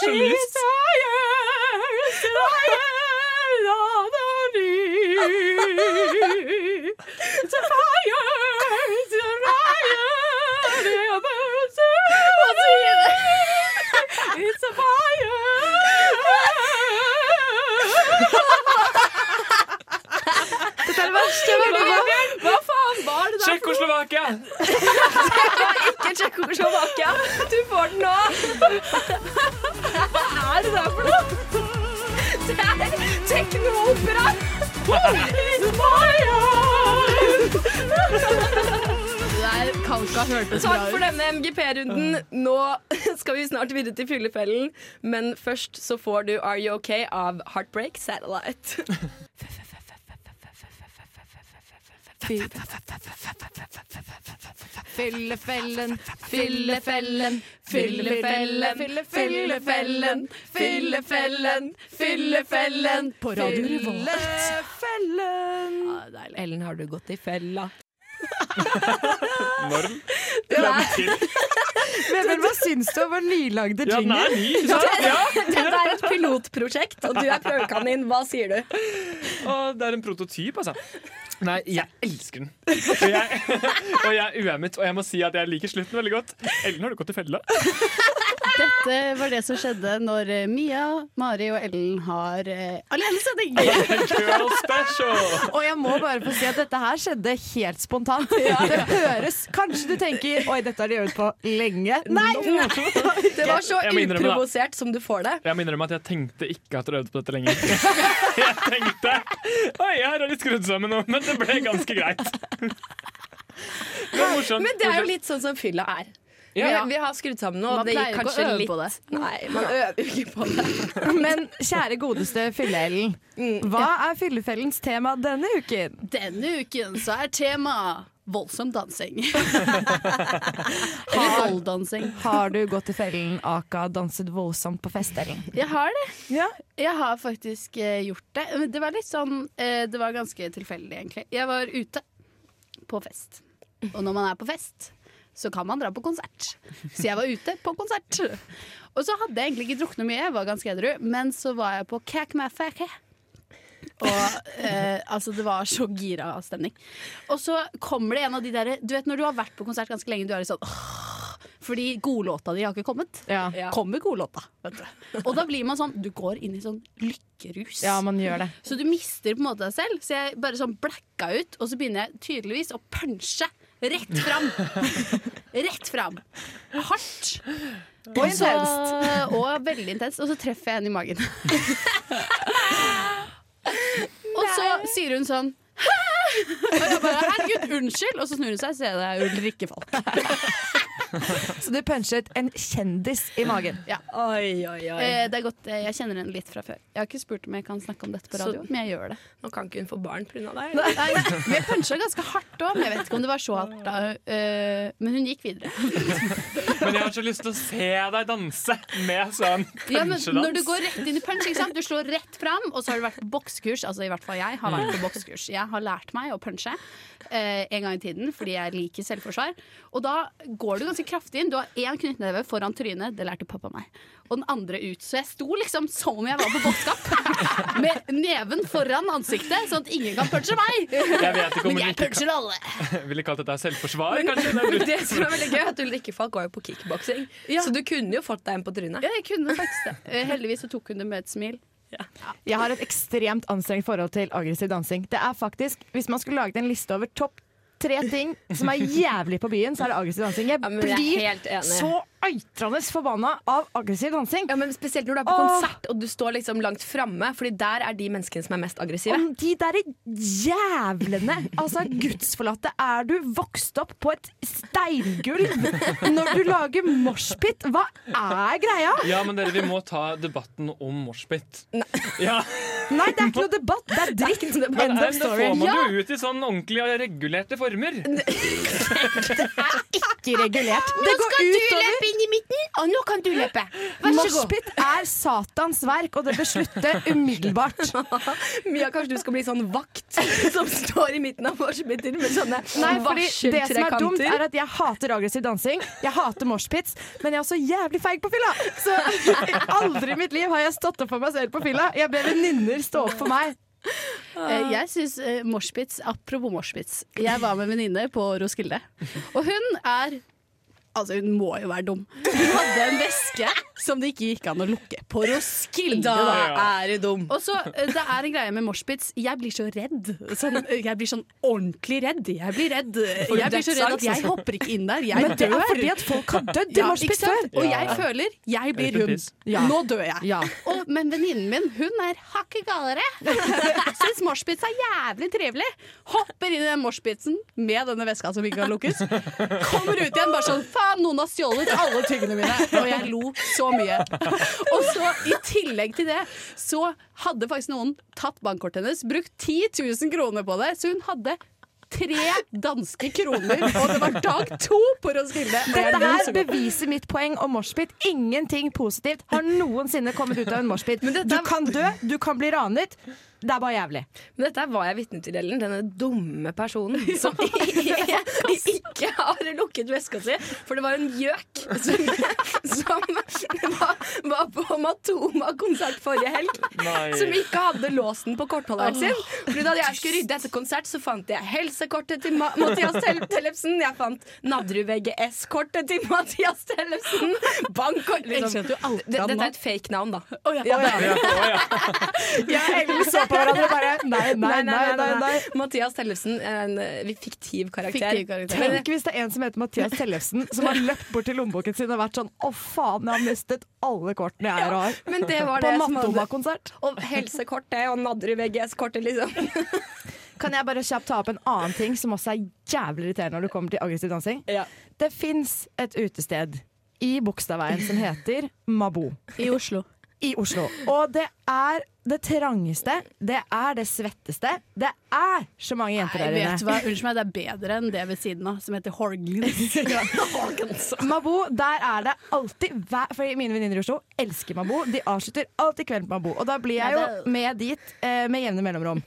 She's tired, tired of the need. The fire, the fire, the fire. It's a fire! Dette er det verste jeg har hørt. Hva faen var det der? Tsjekkoslovakia! Ikke Tsjekkoslovakia. Du får den nå. Hva er det der for noe? Det er teknoopera. It's fire! Ha hørtes bra Takk for denne MGP-runden. Nå skal vi snart videre til fyllefellen, men først så får du Are You OK av Heartbreak Satellite. Fyllefellen, Fyllefellen, fyllefellen, fyllefellen, fyllefellen, fyllefellen På Radio Revolt. Fyllefellen. Ellen, har du gått i fella? Når? Fram til Men hva syns du om vår nylagde Ja, den jingle? er ny, ikke sant? Ja. Dette er et pilotprosjekt, og du er prøvekanin. Hva sier du? Og det er en prototyp, altså. Nei, jeg elsker den. Og jeg, og jeg er uemmet, og jeg må si at jeg liker slutten veldig godt. Ellen, har du gått i fella? Dette var det som skjedde når eh, Mia, Mari og Ellen har eh, alenesending. Og jeg må bare få si at dette her skjedde helt spontant. Det høres Kanskje du tenker Oi, dette har de øvd på lenge. Nei! Det var så uprovosert som du får det. Jeg må innrømme at jeg tenkte ikke at dere øvde på dette lenger. Jeg tenkte Oi, her har de skrudd sammen noe, men det ble ganske greit. Det var morsomt. Men det er jo litt sånn som fylla er. Ja. Vi, vi har skrudd sammen nå. Man det gikk kanskje litt på det. Nei, man øver ikke på det. Men kjære godeste Fylle-Ellen. Hva er fyllefellens tema denne uken? Denne uken så er tema voldsom dansing. Eller volddansing. Har du gått i fellen aka danset voldsomt på fest? Jeg har det. Jeg har faktisk eh, gjort det. Det var litt sånn eh, Det var ganske tilfeldig, egentlig. Jeg var ute på fest. Og når man er på fest, så kan man dra på konsert. Så jeg var ute på konsert. Og så hadde jeg egentlig ikke drukket noe mye, jeg var ganske edru, men så var jeg på Kakmafake. Og eh, altså det var så gira stemning. Og så kommer det en av de derre Du vet når du har vært på konsert ganske lenge, du er litt sånn åh, Fordi godlåta di har ikke kommet. Ja. Kommer godlåta. Vet du. Og da blir man sånn Du går inn i sånn lykkerus. Ja, man gjør det. Så du mister på en måte deg selv. Så jeg bare sånn blacka ut, og så begynner jeg tydeligvis å punche rett fram. Rett fram. Hardt. Og intenst. Og veldig intenst. Og så treffer jeg en i magen. og så sier hun sånn Og jeg bare 'herregud, unnskyld', og så snur hun seg, så er det Ulrikke Falk. Så du punchet en kjendis i magen. Ja. Oi, oi, oi. Eh, det er godt, eh, Jeg kjenner henne litt fra før. Jeg har ikke spurt om jeg kan snakke om dette på radio, Så- men jeg gjør det. Nå kan ikke hun få barn pga. deg. Nei, vi punchet ganske hardt òg, men jeg vet ikke om det var så hardt da. eh, men hun gikk videre. Men jeg har så lyst til å se deg danse med sånn Ja, når du går rett inn i punch, ikke sant? du slår rett fram, og så har du vært på bokskurs. Altså i hvert fall jeg har vært på bokskurs. Jeg har lært meg å punche eh, en gang i tiden fordi jeg liker selvforsvar. Og da går du ganske kraftig inn. Du har én knyttneve foran trynet, det lærte pappa meg. Og den andre ut. Så jeg sto liksom som om jeg var på båtskap, Med neven foran ansiktet, sånn at ingen kan punche meg. Jeg vet ikke om Men jeg puncher alle. Ville kalt dette selvforsvar, Men kanskje? Det er det som er veldig gøy, at Ulrikke Falk var jo på kickboksing. Så du kunne jo fått deg en på trynet. Ja, jeg kunne faktisk det. Eh, Heldigvis så tok hun det med et smil. Jeg har et ekstremt anstrengt forhold til aggressiv dansing. Det er faktisk, Hvis man skulle laget en liste over topp tre ting som er jævlig på byen, så er det aggressiv dansing. Jeg blir ja, så eitrende forbanna av aggressiv dansing. Ja, men Spesielt når du er på Åh. konsert og du står liksom langt framme, Fordi der er de menneskene som er mest aggressive. Om de derre jævlene, altså gudsforlatte, er du vokst opp på et steingulv når du lager moshpit? Hva er greia? Ja, men dere, vi må ta debatten om moshpit. Ja. Nei, det er ikke noe debatt. Det er dritt. End Men of da story. får man Ja, det jo ut i sånn ordentlig regulerte former. Det er ikke regulert. Det går skal du løpe inn i midten, og nå kan du løpe. Vær så god. Moshpit er Satans verk, og det bør slutte umiddelbart. Mia, kanskje du skal bli sånn vakt som står i midten av moshpiter med sånne Nei, fordi Det som er dumt, er at jeg hater aggressiv dansing. Jeg hater moshpits, men jeg er også jævlig feig på fylla. Så aldri i mitt liv har jeg stått opp for meg selv på fylla. Jeg ber venninner stå opp for meg. Uh, Jeg synes uh, moshpits, Apropos moshpits. Jeg var med en venninne på Roskilde. Og hun er Altså, hun må jo være dum. Hun hadde en veske som det ikke gikk an å lukke. På Roskilde, Da da. er du dum. Og så, eh, Det er en greie med moshpits. Jeg blir så redd. Sånn, jeg blir sånn ordentlig redd. Jeg blir redd Jeg blir så redd at jeg hopper ikke inn der. Jeg Men det er fordi at folk har dødd i Ja, moshpit før. Og jeg føler jeg blir hun. Ja. Nå dør jeg. Ja. Og, men venninnen min hun er hakket galere. Syns moshpits er jævlig trivelig. Hopper inn i den moshpitsen med denne veska som ikke kan lukkes. Kommer ut igjen bare sånn Faen, noen har stjålet alle tingene mine. Og jeg lo så mye. Og så i tillegg til det så hadde faktisk noen tatt bankkortet hennes, brukt 10 000 kroner på det, så hun hadde tre danske kroner, og det var dag to på Roskilde. Dette her beviser mitt poeng om moshpit. Ingenting positivt har noensinne kommet ut av en moshpit. Du kan dø, du kan bli ranet. Det er bare jævlig. Men dette var jeg vitne til, Ellen. Denne dumme personen som ikke har lukket veska si. For det var en gjøk som, som var, var på Matoma-konsert forrige helg. Nei. Som ikke hadde låst den på kortholderen sin. Fordi Da jeg skulle rydde etter konsert, så fant jeg helsekortet til Ma Mathias Tel Tellefsen. Jeg fant Nadderud VGS-kortet til Mathias Tellefsen. Bankkort outer Dette er et fake navn, da. Å, ja. Ja, Å, ja. Jeg og Ellen så på hverandre og bare nei, nei, nei, nei, nei. Mathias Tellefsen er en eh, fiktiv karakter. Fiktiv karakter. Tenk hvis det er en som heter Mathias Tellefsen, som har løpt bort til lommeboken sin og vært sånn Å, faen, jeg har mistet alle kortene jeg har. Ja, har. Men det var På det som hadde- Matoma-konsert. Og helsekortet og Nadderud VGS-kortet, liksom. Kan jeg bare kjapt ta opp en annen ting som også er jævlig irriterende når det kommer til aggressiv dansing? Det fins et utested i Bogstadveien som heter Mabo. I Oslo. I Oslo. Og det er det trangeste, det er det svetteste. Det er så mange jenter der vet inne. Unnskyld meg, det er bedre enn det ved siden av, som heter Horgans. Mabo, der er det alltid hver, For mine venninner i Oslo elsker Mabo. De avslutter alltid kvelden på Mabo. Og da blir jeg jo med dit eh, med jevne mellomrom.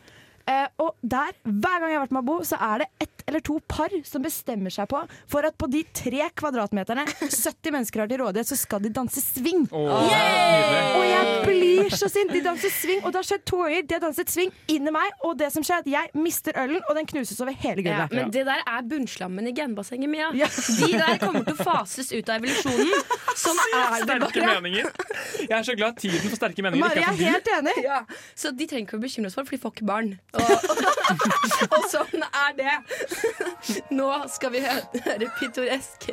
Eh, og der, hver gang jeg har vært med å bo så er det ett eller to par som bestemmer seg på for at på de tre kvadratmeterne 70 mennesker har til rådighet, så skal de danse swing. Oh, yeah! Og jeg blir så sint! De danser swing, og det har skjedd to ganger. De har danset swing inni meg, og det som skjer, er at jeg mister ølen, og den knuses over hele Ja, men det der er bunnslammen i genbassenget, Mia. De der kommer til å fases ut av evolusjonen. Som er det Sterke bare. meninger. Jeg er så glad tiden for sterke meninger Mari ikke er forbi. helt enig. Ja, så de trenger ikke å bekymre oss for, for de får ikke barn. Og, og sånn er det. Nå skal vi høre 'Pittoresk'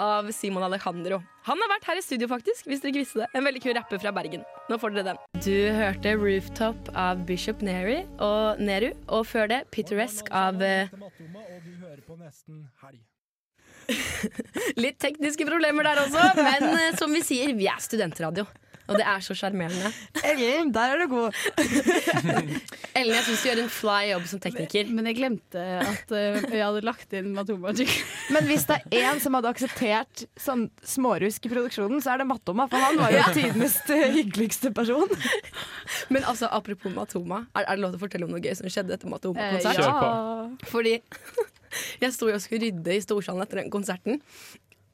av Simon Alejandro. Han har vært her i studio, faktisk, hvis dere ikke visste det. En veldig kul rapper fra Bergen. Nå får dere den. Du hørte 'Rooftop' av Bishop Neri og Neru, og før det 'Pittoresk' av eh, Litt tekniske problemer der også, men eh, som vi sier, vi er studentradio. Og det er så sjarmerende. Ellen, der er du god. Ellen, jeg syns du gjør en fly jobb som tekniker. Men jeg glemte at uh, jeg hadde lagt inn Matoma Men hvis det er én som hadde akseptert sånn smårusk i produksjonen, så er det Matoma. for han var jo Ja. tidenes eh, hyggeligste person. Men altså, apropos Matoma, er, er det lov til å fortelle om noe gøy som skjedde etter Eh, Matoma-konsert? Kjør på. Fordi jeg sto og skulle rydde i Storsalen etter den konserten.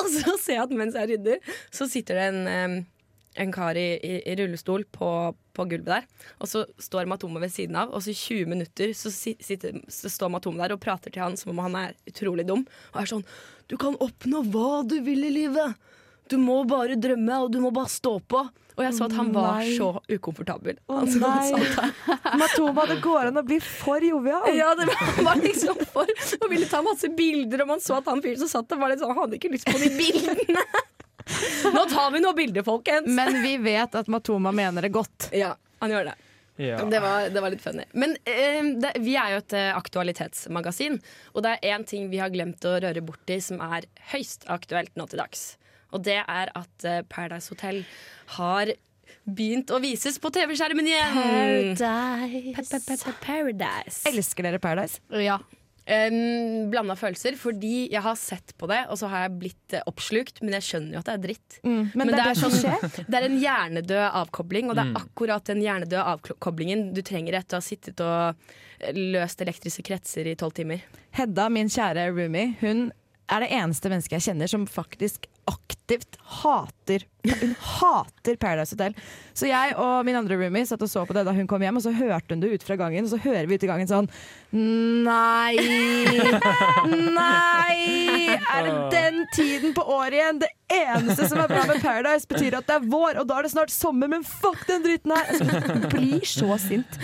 Og så ser jeg at mens jeg rydder, så sitter det en, en kar i, i, i rullestol på, på gulvet der. Og så står Matome ved siden av, og så i 20 minutter så, sitter, så står Matome der og prater til han som om han er utrolig dum. Og er sånn Du kan oppnå hva du vil i livet. Du må bare drømme, og du må bare stå på. Og jeg så at han var Nei. så ukomfortabel. Å altså, nei. satt. Matoma, det går an å bli for jovial. Ja, det var, var liksom for Han ville ta masse bilder, og man så at han fyren som satt der, var litt sånn, han hadde ikke lyst på de bildene. Nå tar vi noen bilder, folkens. Men vi vet at Matoma mener det godt. Ja, han gjør det. Ja. Det, var, det var litt funny. Men eh, det, vi er jo et eh, aktualitetsmagasin, og det er én ting vi har glemt å røre borti som er høyst aktuelt nå til dags. Og det er at eh, Paradise Hotel har begynt å vises på TV-skjermen igjen. Paradise. Paradise. Elsker dere Paradise? Ja. Um, Blanda følelser, fordi jeg har sett på det, og så har jeg blitt eh, oppslukt, men jeg skjønner jo at det er dritt. Mm, men, det er det er sånn- Det er en hjernedød avkobling, og det er Mm. akkurat den hjernedøde avkoblingen du trenger etter å ha sittet og eh, løst elektriske kretser i tolv timer. Hedda, min kjære roomie, hun er det eneste mennesket jeg kjenner som faktisk aktivt hater Hun hater Paradise Hotel. Så jeg og min andre roomie satt og så på det da hun kom hjem, og så hørte hun det ut fra gangen, og så hører vi ut i gangen sånn Nei! Nei! Er det den tiden på året igjen? Det eneste som er bra med Paradise, betyr at det er vår, og da er det snart sommer, men fuck den dritten her! Altså, blir så sint.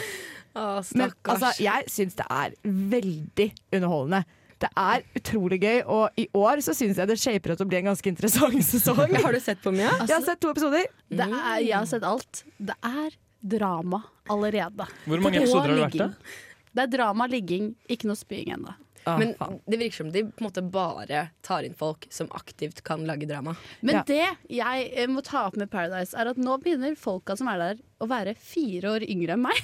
Å, Men altså, jeg syns det er veldig underholdende. Det er utrolig gøy, og i år så syns jeg det shaper ut til å bli en ganske interessant sesong. Har du sett på mye? Jeg har sett to episoder. Det er, jeg har sett alt. Det er drama allerede. Hvor mange episoder har det vært, ligging. Det er drama, ligging, ikke noe spying ennå. Ah, Men det virker som de på en måte bare tar inn folk som aktivt kan lage drama. Men Ja. det jeg eh, må ta opp med Paradise, er at nå begynner folka som er der, å være fire år yngre enn meg.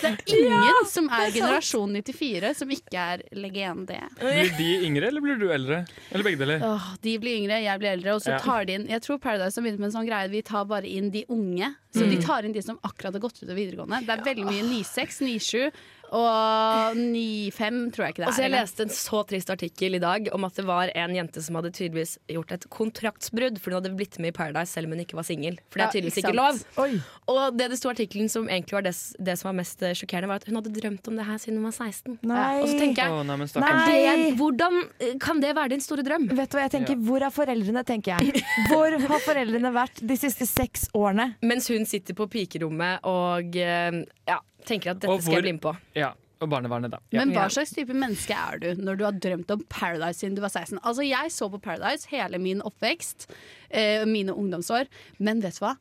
det er ingen som er generasjon 94 som ikke er legende. Blir de yngre, eller blir du eldre? Eller begge deler? Oh, de blir yngre, jeg blir eldre. Og så Ja. tar de inn Jeg tror Paradise har begynt med en sånn greie Vi tar bare inn de unge. Så Mm. de tar inn de som akkurat har gått ut av videregående. Det er veldig mye 96, 97 og 9-5 tror jeg ikke det er. Og så Jeg leste en så trist artikkel i dag om at det var en jente som hadde tydeligvis gjort et kontraktsbrudd, for hun hadde blitt med i Paradise selv om hun ikke var singel. For det er tydeligvis ikke ikke lov. Oi. Og det det sto i artikkelen som egentlig var det, det som var mest eh, sjokkerende, var at hun hadde drømt om det her siden hun var 16. Nei. Og så tenker jeg oh, nei, Nei. det, Hvordan eh, kan det være din store drøm? Vet du hva jeg tenker? Hvor er foreldrene, tenker jeg. Hvor har foreldrene vært de siste seks årene? Mens hun sitter på pikerommet og eh, ja, tenker at dette hvor, skal jeg bli med på. Ja, og barnevernet, da. Ja. Men hva slags type menneske er du når du har drømt om Paradise siden du var 16? Altså Jeg så på Paradise hele min oppvekst, eh, mine ungdomsår, men vet du hva?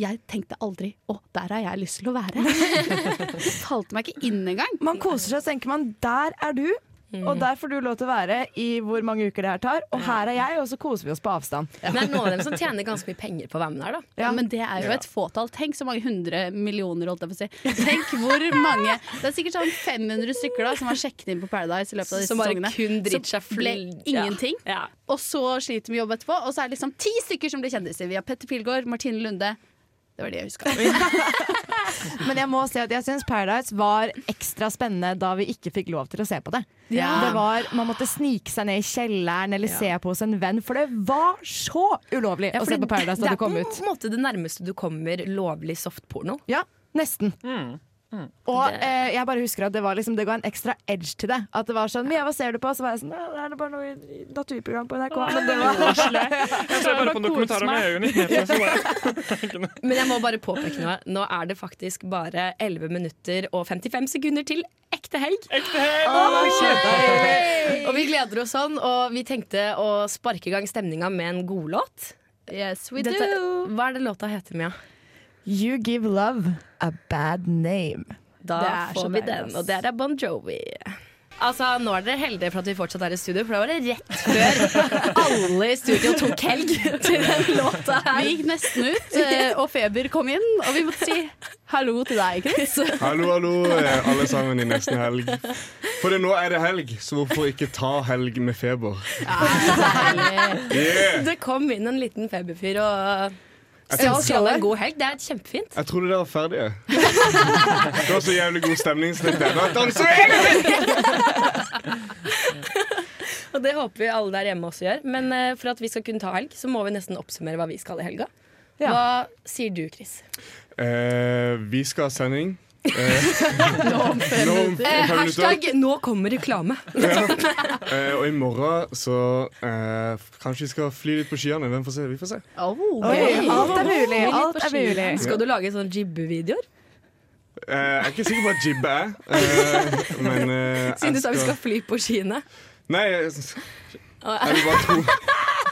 Jeg tenkte aldri 'å, der har jeg lyst til å være'. det falt meg ikke inn engang. Man koser seg, og tenker man der er du. Og der får du lov til å være i hvor mange uker det her tar. Og her er jeg, og så koser vi oss på avstand. Men det er noen av dem som tjener ganske mye penger på hvem det er, da. Ja, men det er jo et fåtall. Tenk så mange hundre millioner, holdt jeg på å si. Tenk hvor mange Det er sikkert sånn 500 stykker da som har sjekket inn på Paradise i løpet av disse sesongene. Som bare kun driter seg full- ja. ingenting. Ja. Og så sliter vi jobb etterpå, og så er det liksom ti stykker som blir kjendiser. Vi har Petter Pilgaard, Martine Lunde. Det var det jeg huska. Men jeg må si at jeg syns Paradise var ekstra spennende da vi ikke fikk lov til å se på det. Ja. Det var, Man måtte snike seg ned i kjelleren eller Ja. se på hos en venn, for det var så ulovlig Ja, å se på Paradise da det kom Det er på en måte det nærmeste du kommer lovlig softporno. Ja, nesten. Mm. Og eh, jeg bare husker at det, var liksom, det ga en ekstra edge til det. At det var sånn Mia, hva ser du på? Så var jeg sånn Det er bare noe naturprogram på NRK. Men det var Jeg ser bare på dokumentarer med øynene Men jeg må bare påpeke noe. Nå er det faktisk bare 11 minutter og 55 sekunder til ekte helg. Oi! Og vi gleder oss sånn, og vi tenkte å sparke i gang stemninga med en godlåt. Yes, we Dette- do. Hva er det låta heter, Mia? You give love a bad name. Da Det får vi den, ass. og det er Bon Jovi. Altså, Nå er dere heldige for at vi fortsatt er i studio, for da var det rett før alle i studio tok helg til den låta her. Vi gikk nesten ut, eh, og Feber kom inn, og vi måtte si hallo til deg, Chris. Hallo, hallo, eh, alle sammen i nesten helg. For nå er det helg, så hvorfor ikke ta helg med feber? Yeah. Det kom inn en liten feberfyr og Jeg ønsker alle en god helg. Det er kjempefint. Jeg trodde dere var ferdige. Det var så jævlig god stemning. Så tenkte jeg, nå danser! Og det håper vi alle der hjemme også gjør. Men uh, for at vi skal kunne ta helg, så må vi nesten oppsummere hva vi skal i helga. Hva sier du, Chris? Uh, vi skal ha sending. Eh. Eh, hashtag 'nå kommer reklame'. eh, og i morgen så eh, kanskje vi skal fly litt på skyene. Hvem får se? Vi får se. Oi, alt er mulig, alt er mulig. Skal du lage sånne jibbe-videoer? Eh, jeg er ikke sikker på hva jibbe er, eh, men eh, Siden du sa vi skal fly på skiene. Nei, jeg, jeg vil bare tro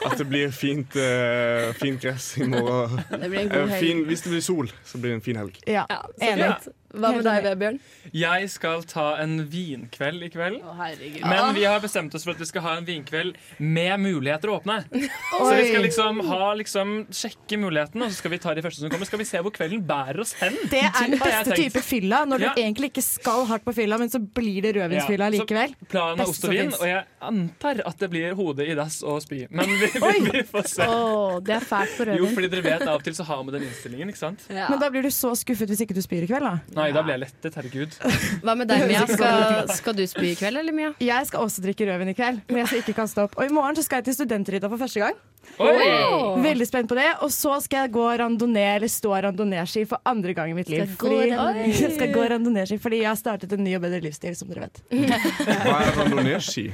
at det blir fint, uh, fint gress i morgen. Det blir en god Eh, fin, hvis det blir sol, så blir det en fin helg. Ja, så fint. Hva med deg, Vebjørn? Jeg skal ta en vinkveld i kveld. herregud. Men vi har bestemt oss for at vi skal ha en vinkveld med muligheter å åpne. Så vi skal liksom ha liksom sjekke mulighetene, og så skal vi ta de første som kommer. Skal vi se hvor kvelden bærer oss hen. Det er den beste type fylla, når du Ja. egentlig ikke skal hardt på fylla, men så blir det rødvinsfylla Ja, så likevel. Planen er ost og vin, og jeg antar at det blir hodet i dass og spy. Men vi, vi, vi får se. Oh, det er fælt for Jo, fordi dere vet av og til så har vi den innstillingen, ikke sant? Men da blir du så skuffet hvis ikke du spyr i kveld, da. Nei, da blir jeg lettet, herregud. Hva med deg, Mia? Skal, skal du spy i kveld, eller Mia? Jeg skal også drikke rødvin i kveld, men jeg skal ikke kaste opp. Og i morgen så skal jeg til Studenterhytta for første gang. Oi! Veldig spent på det. Og så skal jeg gå randonee, eller stå randoneeski for andre gang i mitt liv. Skal gå Fordi, jeg skal gå randonee-ski fordi jeg har startet en ny og bedre livsstil, som dere vet. Hva er randoneeski?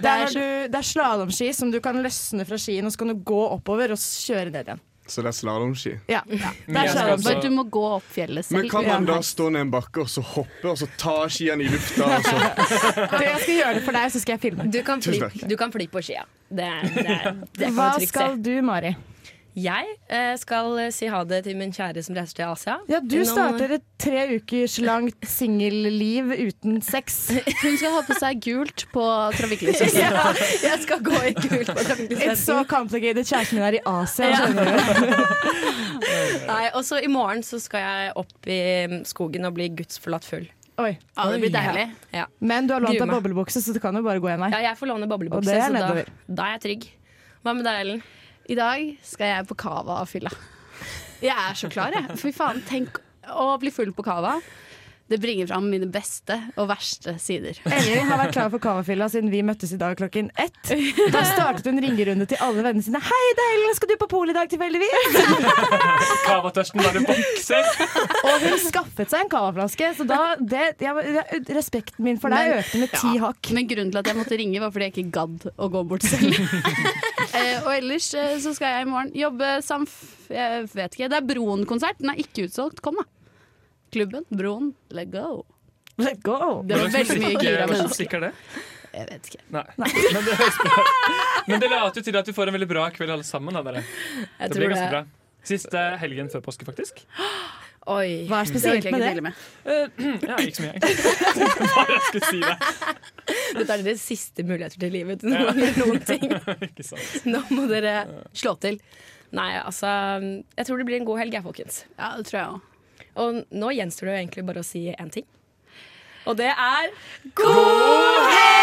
Det er, du, det er slalåmski som du kan løsne fra skien, og så kan du gå oppover og kjøre ned igjen. Så det er slalåmski. Ja, Men er jeg skal du må gå opp fjellet selv. Men kan man da stå ned en bakke og så hoppe, og så ta skiene i lufta? Og så Du, jeg skal gjøre det for deg, så skal jeg filme. Du kan fly, du kan fly på skia. Det, det, det Hva skal du, Mari? Jeg eh, skal eh, si ha det til min kjære som reiser til Asia. Ja, Du Innom- starter et tre ukers langt singelliv uten sex. Hun skal ha på seg gult på trafikklyset. ja, jeg skal gå i gult på It's so trafikklyset. complicated. Kjæresten min er i Asia. Skjønner du? Nei, og så i morgen så skal jeg opp i mm, skogen og bli gudsforlatt full. Oi. Ja, det blir deilig. Ja. Men du har lånt deg boblebukse, så du kan jo bare gå en vei. ja, jeg får låne Og boblebukse, er så da, da er jeg trygg. Hva med deg, Ellen? I dag skal jeg på cava og fylla. Jeg er så klar, jeg. Fy faen, tenk å bli full på cava. Det bringer fram mine beste og verste sider. Elin har vært klar for kavafylla siden vi møttes i dag klokken ett. Da startet hun ringerunde til alle vennene sine. 'Hei, det er Elin, skal du på polet i dag tilfeldigvis?' Kavatørsten bare bokser. Og hun skaffet seg en kavaflaske, så da det, jeg, jeg, Respekten min for deg Men- økte med ti hakk. Men grunnen til at jeg måtte ringe, var fordi jeg ikke gadd å gå bort selv. eh, og ellers eh, så skal jeg i morgen jobbe samf... Jeg vet ikke. Det er Broen-konsert. Den er ikke utsolgt. Kom, da. Klubben. Broen. Let go. Let go. Det var veldig mye gira mennesker. er det? Jeg vet ikke. Nei. Men det. Men det later jo til at vi får en veldig bra kveld alle sammen. Da, dere. Jeg Det tror blir ganske det. bra. Siste helgen før påske, faktisk. Oi. Hva er spesielt med det? med. Uh, ja, ikke så mye, egentlig. Bare jeg skulle si det. Dette er deres siste muligheter til livet til noen, noen ting. Ikke sant. Nå må dere slå til. Nei, altså Jeg tror det blir en god helg, jeg, folkens. Ja, det tror jeg òg. Og nå gjenstår det jo egentlig bare å si én ting. Og det er God